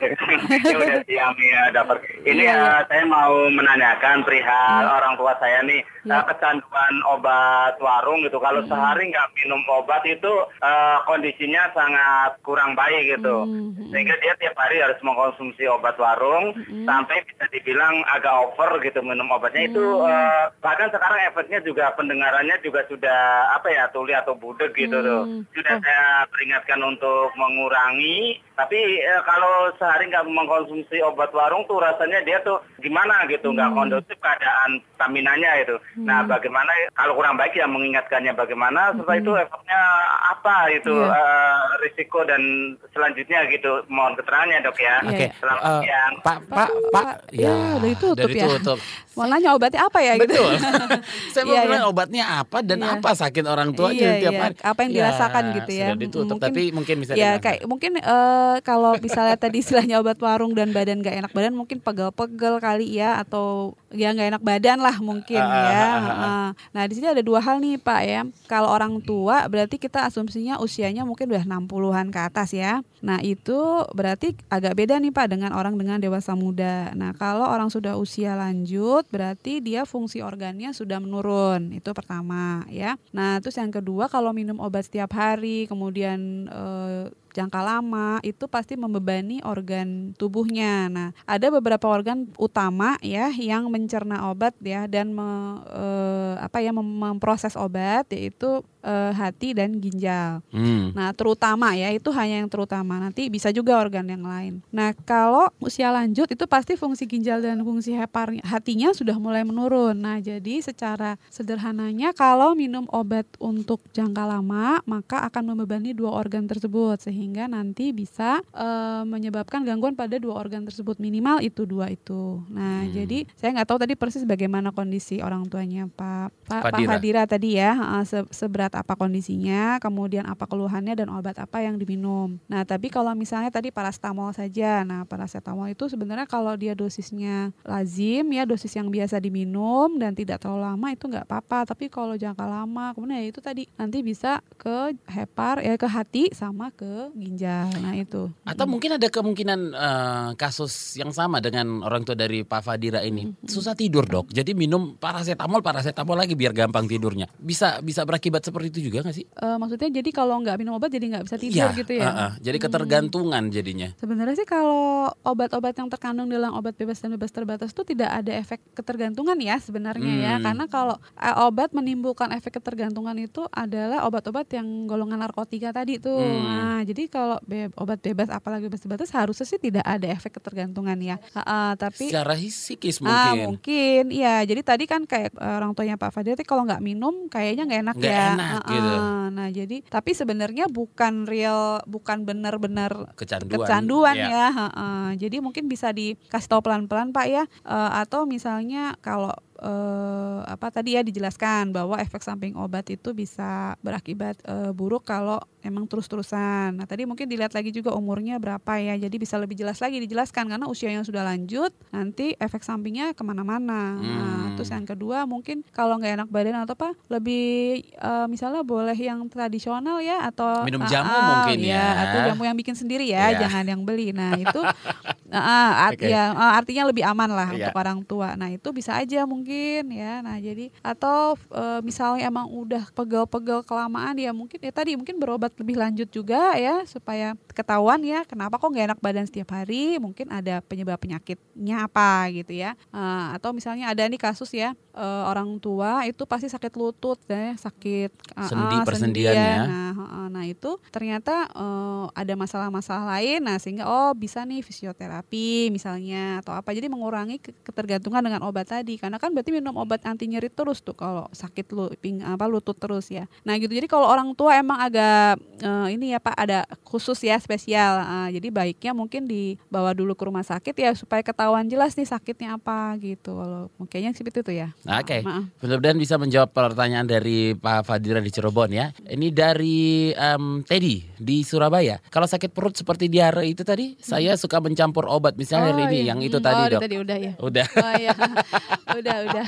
D: ya udah siang ya dokter. Ini
B: Iya, iya.
D: eh, saya mau menanyakan perihal
B: Iya.
D: orang tua saya nih
B: Iya.
D: eh, kecanduan obat warung gitu. Kalau sehari nggak minum obat itu eh, kondisinya sangat kurang baik gitu.
B: Mm, mm,
D: Sehingga dia tiap hari harus mengkonsumsi obat warung
B: Mm-mm.
D: sampai bisa dibilang agak over gitu minum obatnya itu
B: Mm.
D: eh, bahkan sekarang efeknya juga pendengarannya juga sudah apa ya tuli atau budek gitu tuh.
B: Mm.
D: Sudah
B: Oh.
D: saya peringatkan untuk mengurangi, tapi eh, kalau sehari nggak mengkonsumsi obat warung tuh rasanya dia tuh gimana gitu nggak kondusif keadaan staminanya itu. Nah bagaimana kalau kurang baik ya mengingatkannya bagaimana setelah itu efeknya apa itu
B: Iya.
D: eh, risiko dan selanjutnya gitu mohon keterangannya dok ya.
B: Iya,
A: Oke.
D: Selamat
A: eh,
D: siang.
A: Pak, Pak, Pak.
B: ya, udah ditutup
A: udah
B: ya.
A: ditutup.
B: Mau nanya obatnya apa ya gitu.
A: Betul. Saya mau
B: Iya,
A: bilang
B: iya.
A: obatnya apa dan
B: Iya.
A: apa sakit orang tua
B: Iya,
A: tiap
B: iya.
A: hari.
B: Apa yang dirasakan gitu ya.
A: Ditutup,
B: Mungkin-
A: tapi mungkin bisa
B: Ya kayak mungkin eh, kalau misalnya tadi istilahnya obat warung dan badan gak enak badan mungkin pegel-pegel kali ya atau ya nggak enak badan lah mungkin
A: Ah,
B: ya.
A: ah, ah, ah.
B: Ah. Nah di sini ada dua hal nih Pak ya. Kalau orang tua berarti kita asumsinya usianya mungkin udah 60-an ke atas ya. Nah itu berarti agak beda nih Pak dengan orang dengan dewasa muda. Nah kalau orang sudah usia lanjut berarti dia fungsi organnya sudah menurun. Itu pertama ya. Nah terus yang kedua kalau minum obat setiap hari kemudian eh, jangka lama itu pasti membebani organ tubuhnya. Nah, ada beberapa organ utama ya yang mencerna obat ya dan me- eh, apa ya mem- memproses obat yaitu eh, hati dan ginjal.
A: Hmm.
B: Nah, terutama ya itu hanya yang terutama. Nanti bisa juga organ yang lain. Nah, kalau usia lanjut itu pasti fungsi ginjal dan fungsi hepar hatinya sudah mulai menurun. Nah, jadi secara sederhananya kalau minum obat untuk jangka lama maka akan membebani dua organ tersebut sehingga nanti bisa eh, menyebabkan gangguan pada dua organ tersebut minimal itu dua itu. Nah,
A: Hmm.
B: jadi saya nggak tahu tadi persis bagaimana kondisi orang tuanya Pak Pak Pak
A: Fadira.
B: Fadira tadi ya se- seberat apa kondisinya, kemudian apa keluhannya dan obat apa yang diminum. Nah, tapi kalau misalnya tadi parastamol saja, nah paracetamol itu sebenarnya kalau dia dosisnya lazim ya dosis yang biasa diminum dan tidak terlalu lama itu nggak apa-apa. Tapi kalau jangka lama, kemudian ya itu tadi nanti bisa ke hepar ya ke hati sama ke ginjal. Nah itu.
A: Atau mungkin ada kemungkinan eh, kasus yang sama dengan orang tua dari Pak Fadira ini susah tidur dok. Jadi minum paracetamol, paracetamol lagi biar gampang tidurnya. Bisa bisa berakibat seperti itu juga nggak sih?
B: Eh, maksudnya jadi kalau nggak minum obat jadi nggak bisa tidur
A: Iya,
B: gitu ya?
A: eh, eh. Jadi ketergantungan jadinya.
B: Sebenarnya sih kalau obat-obat yang terkandung dalam obat bebas dan bebas terbatas itu tidak ada efek ketergantungan ya sebenarnya ya.
A: Hmm.
B: Karena kalau eh, obat menimbulkan efek ketergantungan itu adalah obat-obat yang golongan narkotika tadi tuh.
A: Hmm.
B: Nah, jadi kalau be- obat bebas apalagi bebas terbatas harusnya sih tidak ada efek ketergantungan ya. Ha, ah, tapi
A: Secara psikis
B: Ah,
A: mungkin.
B: mungkin iya jadi tadi kan kayak eh, orang tuanya Pak Fadil tadi kalau nggak minum kayaknya nggak enak
A: Nggak
B: ya
A: enak
B: Ah,
A: gitu.
B: ah. nah jadi tapi sebenarnya bukan real bukan benar-benar
A: Kecanduan.
B: kecanduan
A: Iya.
B: ya ha, ha. jadi mungkin bisa dikasih tahu pelan-pelan Pak ya Eh, atau misalnya kalau eh, apa tadi ya dijelaskan bahwa efek samping obat itu bisa berakibat eh, buruk kalau emang terus-terusan. Nah tadi mungkin dilihat lagi juga umurnya berapa ya, jadi bisa lebih jelas lagi dijelaskan karena usia yang sudah lanjut nanti efek sampingnya ke mana-mana. Nah,
A: Hmm.
B: terus yang kedua mungkin kalau nggak enak badan atau apa lebih eh, misalnya boleh yang tradisional ya atau
A: Minum
B: Ah,
A: jamu
B: ah,
A: mungkin ya.
B: atau jamu yang bikin sendiri ya,
A: Iya.
B: jangan yang beli. Nah itu ah, art-
A: Oke.
B: ya, artinya lebih aman lah
A: Iya.
B: untuk orang tua. Nah itu bisa aja mungkin ya. Nah jadi atau eh, misalnya emang udah pegel-pegel kelamaan ya mungkin ya tadi mungkin berobat lebih lanjut juga ya supaya ketahuan ya kenapa kok nggak enak badan setiap hari. Mungkin ada penyebab penyakitnya apa gitu ya. Ah, atau misalnya ada nih kasus ya eh, orang tua itu pasti sakit lutut ya sakit ah,
A: Sendi
B: ah,
A: persendian
B: ya.
A: ya.
B: Nah, nah itu ternyata eh, ada masalah-masalah lain. Nah sehingga oh bisa nih fisioterapi misalnya atau apa. Jadi mengurangi ke- ketergantungan dengan obat tadi. Karena kan berarti minum obat anti nyeri terus tuh kalau sakit lu ping apa lutut terus ya. Nah gitu. Jadi kalau orang tua emang agak eh, ini ya Pak ada khusus ya spesial. Ah, jadi baiknya mungkin dibawa dulu ke rumah sakit ya supaya ketahuan jelas nih sakitnya apa gitu. Kalau kayaknya seperti itu ya.
A: Oke,
B: Maaf.
A: mudah-mudahan bisa menjawab pertanyaan dari Pak Fadira di Cirebon ya. Ini dari em, Teddy di Surabaya. Kalau sakit perut seperti diare itu tadi, saya suka mencampur obat. Misalnya hari ini
B: iya.
A: yang itu
B: Hmm,
A: tadi
B: oh,
A: dok.
B: tadi udah ya.
A: Udah.
B: Oh iya, udah udah.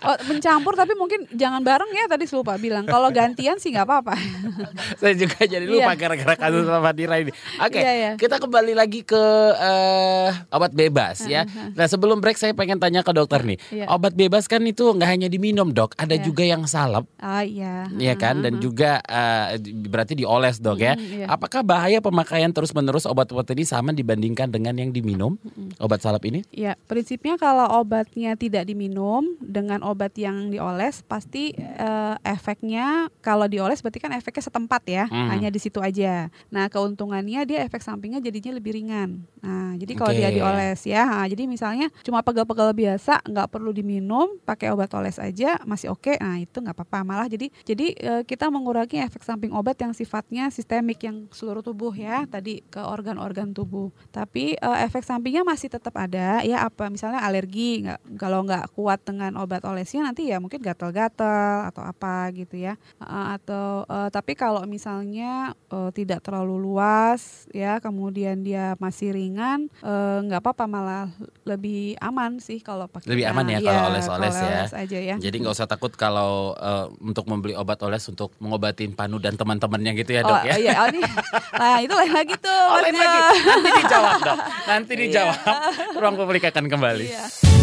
B: Oh mencampur tapi mungkin jangan bareng ya tadi lupa bilang. Kalau gantian sih nggak apa-apa.
A: saya juga jadi lupa
B: Iya.
A: gara-gara kasus Pak Fadira ini. Oke,
B: Iya, iya.
A: kita kembali lagi ke eh, obat bebas ya. Nah sebelum break saya pengen tanya ke dokter nih.
B: Iya.
A: Obat bebas kan itu nggak hanya diminum dok, ada
B: Iya.
A: juga yang salep.
B: Ah iya.
A: Iya kan dan juga eh, berarti dioles dok ya. Apakah bahaya pemakaian terus-menerus obat-obat ini sama dibandingkan dengan yang diminum? obat salep ini?
B: Ya, prinsipnya kalau obatnya tidak diminum dengan obat yang dioles, pasti eh, efeknya kalau dioles berarti kan efeknya setempat ya,
A: Hmm.
B: hanya di situ aja. Nah, keuntungannya dia efek sampingnya jadinya lebih ringan. Nah, jadi kalau
A: Oke.
B: dia dioles ya, nah, jadi misalnya cuma pegal-pegal biasa, nggak perlu diminum, pakai obat oles aja masih oke. Nah, itu nggak apa-apa. Malah jadi jadi eh, kita mengurangi efek samping obat yang sifatnya sistemik yang seluruh tubuh ya, tadi ke organ-organ tubuh. Tapi eh, efek sampingnya masih tetap ada ya apa misalnya alergi nggak kalau nggak kuat dengan obat olesnya nanti ya mungkin gatal-gatal atau apa gitu ya atau eh, tapi kalau misalnya eh, tidak terlalu luas ya kemudian dia masih ringan eh, nggak apa-apa malah lebih aman sih kalau pakai
A: Lebih aman ya
B: Nah,
A: kalau oles-oles ya.
B: oles aja ya
A: Jadi nggak usah takut kalau eh, untuk membeli obat oles untuk mengobatin Panu dan teman-temannya gitu ya dok
B: oh,
A: ya.
B: iya, oh, ini, nah itu lain lagi tuh
A: Oh, lain lagi. Nanti dijawab dok. Nanti
B: Iya.
A: dijawab. Ruang publik akan kembali.
B: Iya.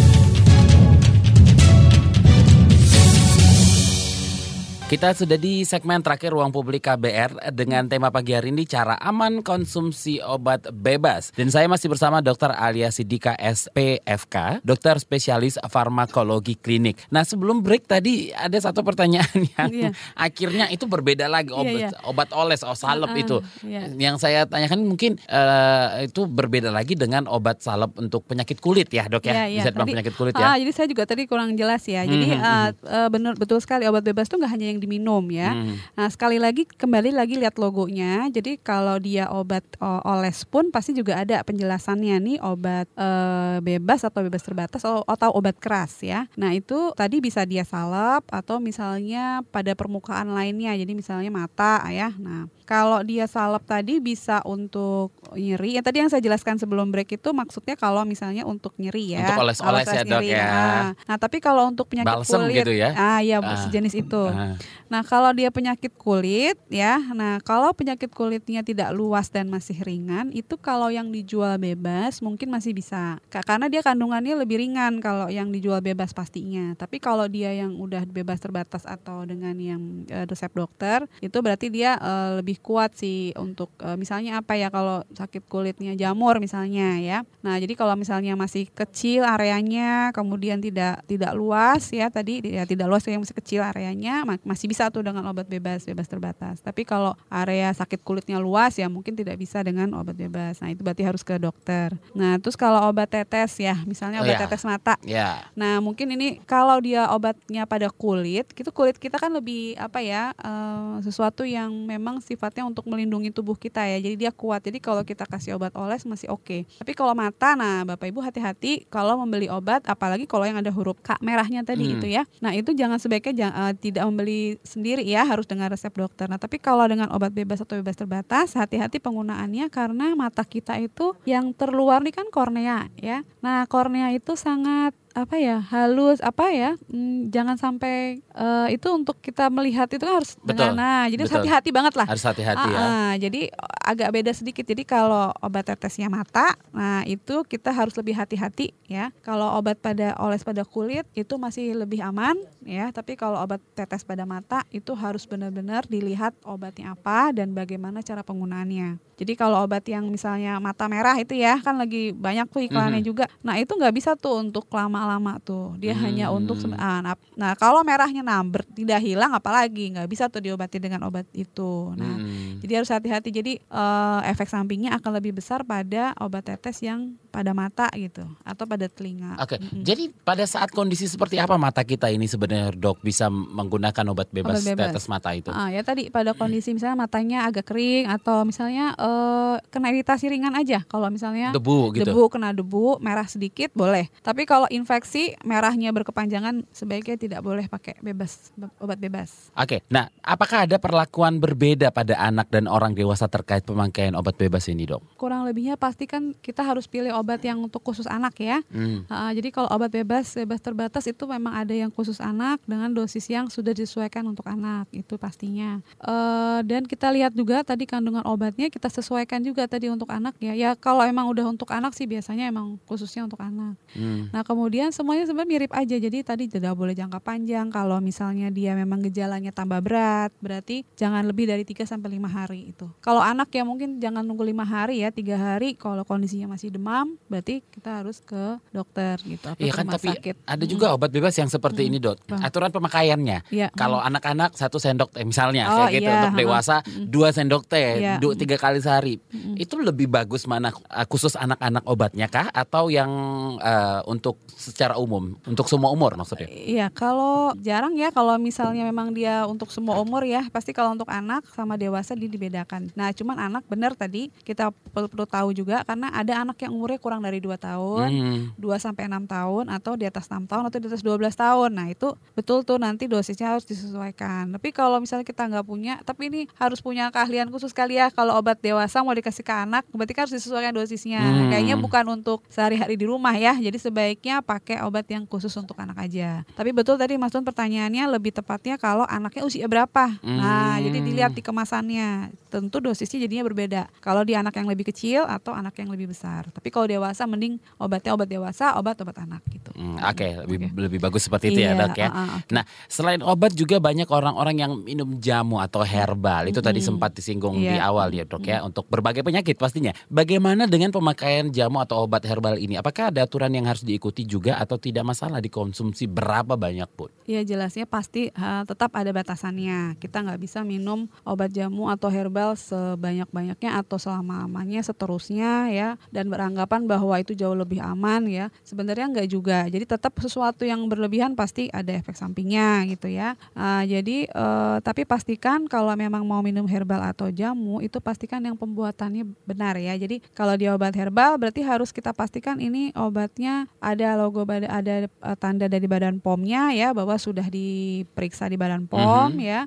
A: Kita sudah di segmen terakhir Ruang Publik KBR dengan tema pagi hari ini cara aman konsumsi obat bebas. Dan saya masih bersama Dr. Alia Sidika SPFK, dokter spesialis farmakologi klinik. Nah, sebelum break tadi ada satu pertanyaan yang
B: Iya.
A: akhirnya itu berbeda lagi obat
B: Iya, iya.
A: obat oles oh salep
B: Ah,
A: itu.
B: iya.
A: Yang saya tanyakan mungkin eh, itu berbeda lagi dengan obat salep untuk penyakit kulit ya, Dok ya.
B: Iya, iya.
A: Bisa
B: Tadi-
A: penyakit kulit
B: Ah,
A: ya.
B: jadi saya juga tadi kurang jelas ya. Jadi
A: Mhm,
B: eh, eh, benar betul sekali obat bebas itu nggak hanya yang diminum ya.
A: Hmm.
B: Nah sekali lagi kembali lagi lihat logonya. Jadi kalau dia obat o- oles pun pasti juga ada penjelasannya nih obat eh, bebas atau bebas terbatas atau, atau obat keras ya. Nah itu tadi bisa dia salep atau misalnya pada permukaan lainnya. Jadi misalnya mata ya. Nah kalau dia salep tadi bisa untuk nyeri. Yang tadi yang saya jelaskan sebelum break itu maksudnya kalau misalnya untuk nyeri ya.
A: Untuk oles-oles ya, Dok,
B: nyeri.
A: ya.
B: Nah, nah tapi kalau untuk penyakit
A: Balsem
B: kulit,
A: gitu ya?
B: ah ya
A: Ah.
B: sejenis itu.
A: Ah.
B: Nah, kalau dia penyakit kulit ya. Nah, kalau penyakit kulitnya tidak luas dan masih ringan, itu kalau yang dijual bebas mungkin masih bisa. Ka- Karena dia kandungannya lebih ringan kalau yang dijual bebas pastinya. Tapi kalau dia yang udah bebas terbatas atau dengan yang eh, resep dokter, itu berarti dia eh, lebih kuat sih untuk eh, misalnya apa ya kalau sakit kulitnya jamur misalnya ya. Nah, jadi kalau misalnya masih kecil areanya, kemudian tidak tidak luas ya tadi ya tidak luas yang masih kecil areanya ma- masih bisa tuh dengan obat bebas bebas terbatas. Tapi kalau area sakit kulitnya luas ya mungkin tidak bisa dengan obat bebas. Nah, itu berarti harus ke dokter. Nah, terus kalau obat tetes ya, misalnya
A: Oh,
B: obat
A: ya.
B: tetes mata.
A: Ya.
B: Nah, mungkin ini kalau dia obatnya pada kulit, itu kulit kita kan lebih apa ya, eh, sesuatu yang memang sifatnya untuk melindungi tubuh kita ya. Jadi dia kuat. Jadi kalau kita kasih obat oles masih oke. Tapi kalau mata, nah Bapak Ibu hati-hati kalau membeli obat, apalagi kalau yang ada huruf K merahnya tadi
A: Hmm.
B: itu ya. Nah itu jangan sebaiknya jang- eh, tidak membeli sendiri ya, harus dengan resep dokter. Nah tapi kalau dengan obat bebas atau bebas terbatas, hati-hati penggunaannya karena mata kita itu yang terluar nih kan kornea ya. Nah kornea itu sangat apa ya halus apa ya hmm, jangan sampai eh, itu untuk kita melihat itu kan harus
A: Betul,
B: dengan nah jadi harus
A: betul.
B: hati-hati banget lah
A: Harus hati-hati ya.
B: Ah, ah, jadi agak beda sedikit. Jadi kalau obat tetesnya mata, nah itu kita harus lebih hati-hati ya. Kalau obat pada oles pada kulit itu masih lebih aman ya. Tapi kalau obat tetes pada mata itu harus benar-benar dilihat obatnya apa dan bagaimana cara penggunaannya. Jadi kalau obat yang misalnya mata merah itu ya kan lagi banyak tuh iklannya
A: Mhm.
B: juga. Nah itu nggak bisa tuh untuk lama-lama tuh. Dia hanya
A: Hmm.
B: untuk sem- ah, nah, nah kalau merahnya nambur tidak hilang apalagi nggak bisa tuh diobati dengan obat itu. Nah
A: Hmm.
B: jadi harus hati-hati. Jadi eh, efek sampingnya akan lebih besar pada obat tetes yang pada mata gitu atau pada telinga.
A: Oke,
B: Mm-mm.
A: jadi pada saat kondisi seperti apa mata kita ini sebenarnya dok bisa menggunakan obat bebas,
B: Obat bebas.
A: tetes mata itu?
B: Ah, ya tadi pada kondisi misalnya matanya agak kering atau misalnya eh, kena iritasi ringan aja. Kalau misalnya
A: Debu gitu.
B: debu kena debu merah sedikit boleh. Tapi kalau infeksi merahnya berkepanjangan sebaiknya tidak boleh pakai bebas obat bebas.
A: Oke, nah apakah ada perlakuan berbeda pada anak dan orang dewasa terkait pemakaian obat bebas ini dok?
B: Kurang lebihnya pasti kan kita harus pilih obat yang untuk khusus anak ya.
A: Hmm.
B: Ah, jadi kalau obat bebas bebas terbatas itu memang ada yang khusus anak dengan dosis yang sudah disesuaikan untuk anak itu pastinya. Eh, dan kita lihat juga tadi kandungan obatnya kita sesuaikan juga tadi untuk anak ya. Ya kalau emang udah untuk anak sih biasanya emang khususnya untuk anak.
A: Hmm.
B: Nah kemudian semuanya sebenarnya mirip aja. Jadi tadi tidak boleh jangka panjang. Kalau misalnya dia memang gejalanya tambah berat, berarti jangan lebih dari 3 sampai lima hari itu. Kalau anak ya mungkin jangan nunggu lima hari ya, tiga hari. Kalau kondisinya masih demam, berarti kita harus ke dokter gitu atau
A: Iya kan tapi
B: sakit.
A: ada juga obat bebas yang seperti ini dok. Aturan pemakaiannya.
B: Iya.
A: Kalau anak-anak satu sendok teh misalnya
B: Oh,
A: kayak gitu.
B: iya,
A: Untuk dewasa dua sendok teh
B: Iya.
A: dua tiga kali sehari. Itu lebih bagus mana uh, khusus anak-anak obatnya kah atau yang uh, untuk secara umum untuk semua umur maksudnya?
B: Iya, kalau jarang ya kalau misalnya memang dia untuk semua umur ya, pasti kalau untuk anak sama dewasa dia dibedakan. Nah, cuman anak benar tadi kita perlu, perlu tahu juga karena ada anak yang umurnya kurang dari 2 tahun,
A: Hmm.
B: 2 sampai 6 tahun atau di atas 6 tahun atau di atas 12 tahun. Nah, itu betul tuh nanti dosisnya harus disesuaikan. Tapi kalau misalnya kita nggak punya, tapi ini harus punya keahlian khusus kali ya kalau obat dewasa mau dikasih ke anak, berarti kan harus disesuaikan dosisnya.
A: Hmm.
B: Kayaknya bukan untuk sehari-hari di rumah ya. Jadi sebaiknya pakai obat yang khusus untuk anak aja. Tapi betul tadi Mas Tun pertanyaannya lebih tepatnya kalau anaknya usia berapa. Nah,
A: Hmm.
B: jadi dilihat di kemasannya. Tentu dosisnya jadinya berbeda. Kalau di anak yang lebih kecil atau anak yang lebih besar. Tapi kalau dewasa mending obatnya obat dewasa, obat-obat anak gitu.
A: Hmm, Oke, lebih
B: Oke.
A: lebih bagus seperti itu ya
B: Iya,
A: dok ya.
B: uh, uh, oke.
A: Nah, selain obat juga banyak orang-orang yang minum jamu atau herbal. Itu tadi sempat disinggung di
B: Iya.
A: awal ya dok ya untuk berbagai penyakit pastinya. Bagaimana dengan pemakaian jamu atau obat herbal ini? Apakah ada aturan yang harus diikuti juga atau tidak masalah dikonsumsi berapa banyak pun?
B: Ya jelasnya pasti uh, tetap ada batasannya. Kita nggak bisa minum obat jamu atau herbal sebanyak-banyaknya atau selama-lamanya seterusnya ya dan beranggapan bahwa itu jauh lebih aman ya. Sebenarnya nggak juga. Jadi tetap sesuatu yang berlebihan pasti ada efek sampingnya gitu ya. Uh, jadi uh, tapi pastikan kalau memang mau minum herbal atau jamu itu pastikan yang pembuatannya benar ya. Jadi kalau dia obat herbal berarti harus kita pastikan ini obatnya ada logo ada uh, tanda dari badan POM-nya ya bahwa sudah diperiksa di badan POM
A: Mhm.
B: ya.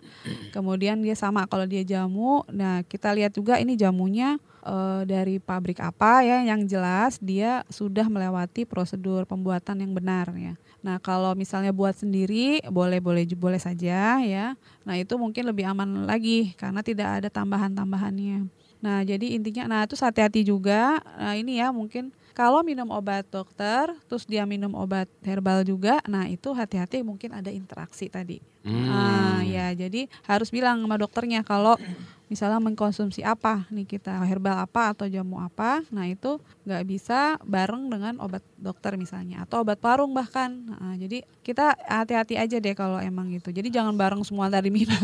B: Kemudian dia sama kalau dia jamu. Nah, kita lihat juga ini jamunya eh, dari pabrik apa ya yang jelas dia sudah melewati prosedur pembuatan yang benar ya. Nah, kalau misalnya buat sendiri boleh boleh saja ya. Nah, itu mungkin lebih aman lagi karena tidak ada tambahan-tambahannya. Nah, jadi intinya nah terus hati-hati juga. Nah, ini ya mungkin kalau minum obat dokter, terus dia minum obat herbal juga, nah itu hati-hati mungkin ada interaksi tadi.
A: Hmm.
B: Ah, ya, jadi harus bilang sama dokternya kalau misalnya mengkonsumsi apa nih kita herbal apa atau jamu apa, nah itu nggak bisa bareng dengan obat dokter misalnya atau obat parung bahkan. Nah, jadi kita hati-hati aja deh kalau emang gitu. Jadi jangan bareng semua tadi minum.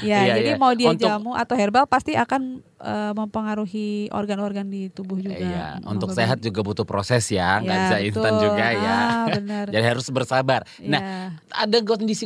B: ya,
A: Iya,
B: jadi
A: iya.
B: mau dia
A: Untuk-
B: jamu atau herbal pasti akan eh, mempengaruhi organ-organ di tubuh juga.
A: Iya,
B: Mau
A: untuk sehat juga butuh proses ya, nggak
B: Ya,
A: bisa instan juga ya.
B: Ah, benar.
A: Jadi harus bersabar. Nah,
B: Iya.
A: ada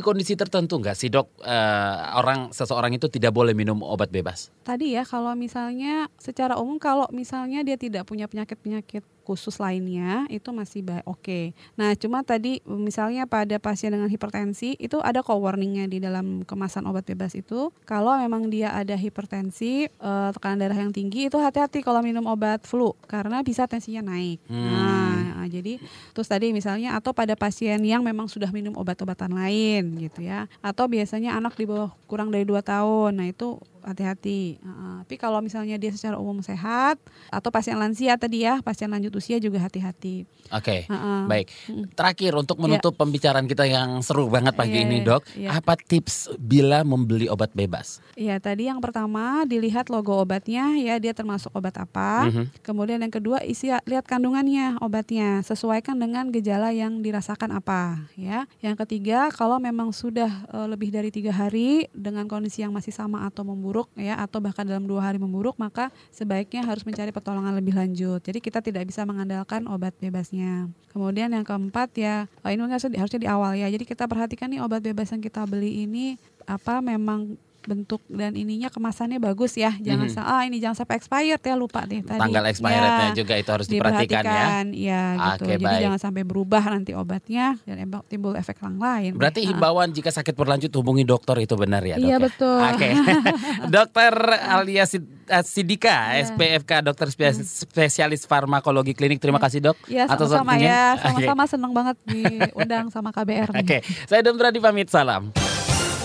A: kondisi-kondisi tertentu nggak sih dok? eh, orang seseorang itu tidak boleh minum obat bebas.
B: Tadi ya kalau misalnya secara umum kalau misalnya dia tidak punya penyakit-penyakit khusus lainnya itu masih baik oke. Nah cuma tadi misalnya pada pasien dengan hipertensi itu ada kok warningnya di dalam kemasan obat bebas itu kalau memang dia ada hipertensi eh, tekanan darah yang tinggi itu hati-hati kalau minum obat flu karena bisa tensinya naik.
A: Hmm.
B: Nah jadi terus tadi misalnya atau pada pasien yang memang sudah minum obat-obatan lain gitu ya atau biasanya anak di bawah kurang dari 2 tahun nah itu hati-hati. Tapi kalau misalnya dia secara umum sehat atau pasien lansia tadi ya, pasien lanjut usia juga hati-hati.
A: Oke,
B: Heeh.
A: baik.
B: Mm.
A: Terakhir untuk menutup pembicaraan kita yang seru banget pagi
B: Iya,
A: ini dok,
B: iya.
A: apa tips bila membeli obat bebas?
B: Iya, tadi yang pertama dilihat logo obatnya ya dia termasuk obat apa.
A: Mhm.
B: Kemudian yang kedua isi lihat kandungannya obatnya, sesuaikan dengan gejala yang dirasakan apa ya. Yang ketiga kalau memang sudah eh, lebih dari tiga hari dengan kondisi yang masih sama atau memburuk ya atau bahkan dalam dua hari memburuk maka sebaiknya harus mencari pertolongan lebih lanjut. Jadi kita tidak bisa mengandalkan obat bebasnya. Kemudian yang keempat ya oh, ini harusnya di awal ya. Jadi kita perhatikan nih obat bebas yang kita beli ini apa memang bentuk dan ininya kemasannya bagus ya jangan
A: Mhm.
B: sa- ah ini jangan sampai expired ya lupa deh tadi
A: Tanggal expirednya
B: Ya,
A: juga itu harus diperhatikan ya.
B: diperhatikan, ya gitu jadi
A: baik.
B: jangan sampai berubah nanti obatnya dan timbul efek yang lain
A: Berarti
B: Ah.
A: himbauan jika sakit berlanjut hubungi dokter itu benar ya dok?
B: Iya,
A: ya?
B: betul.
A: Oke, dokter Alia Sid- eh, Sidika,
B: Iya.
A: SPFK, dokter spesialis, spesialis farmakologi klinik. Terima kasih dok
B: ya
A: atas
B: sama-sama ya sama-sama seneng banget diundang sama KBR.
A: Oke, saya Don Brady pamit salam.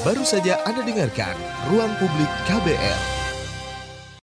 E: Baru saja Anda dengarkan Ruang Publik KBR.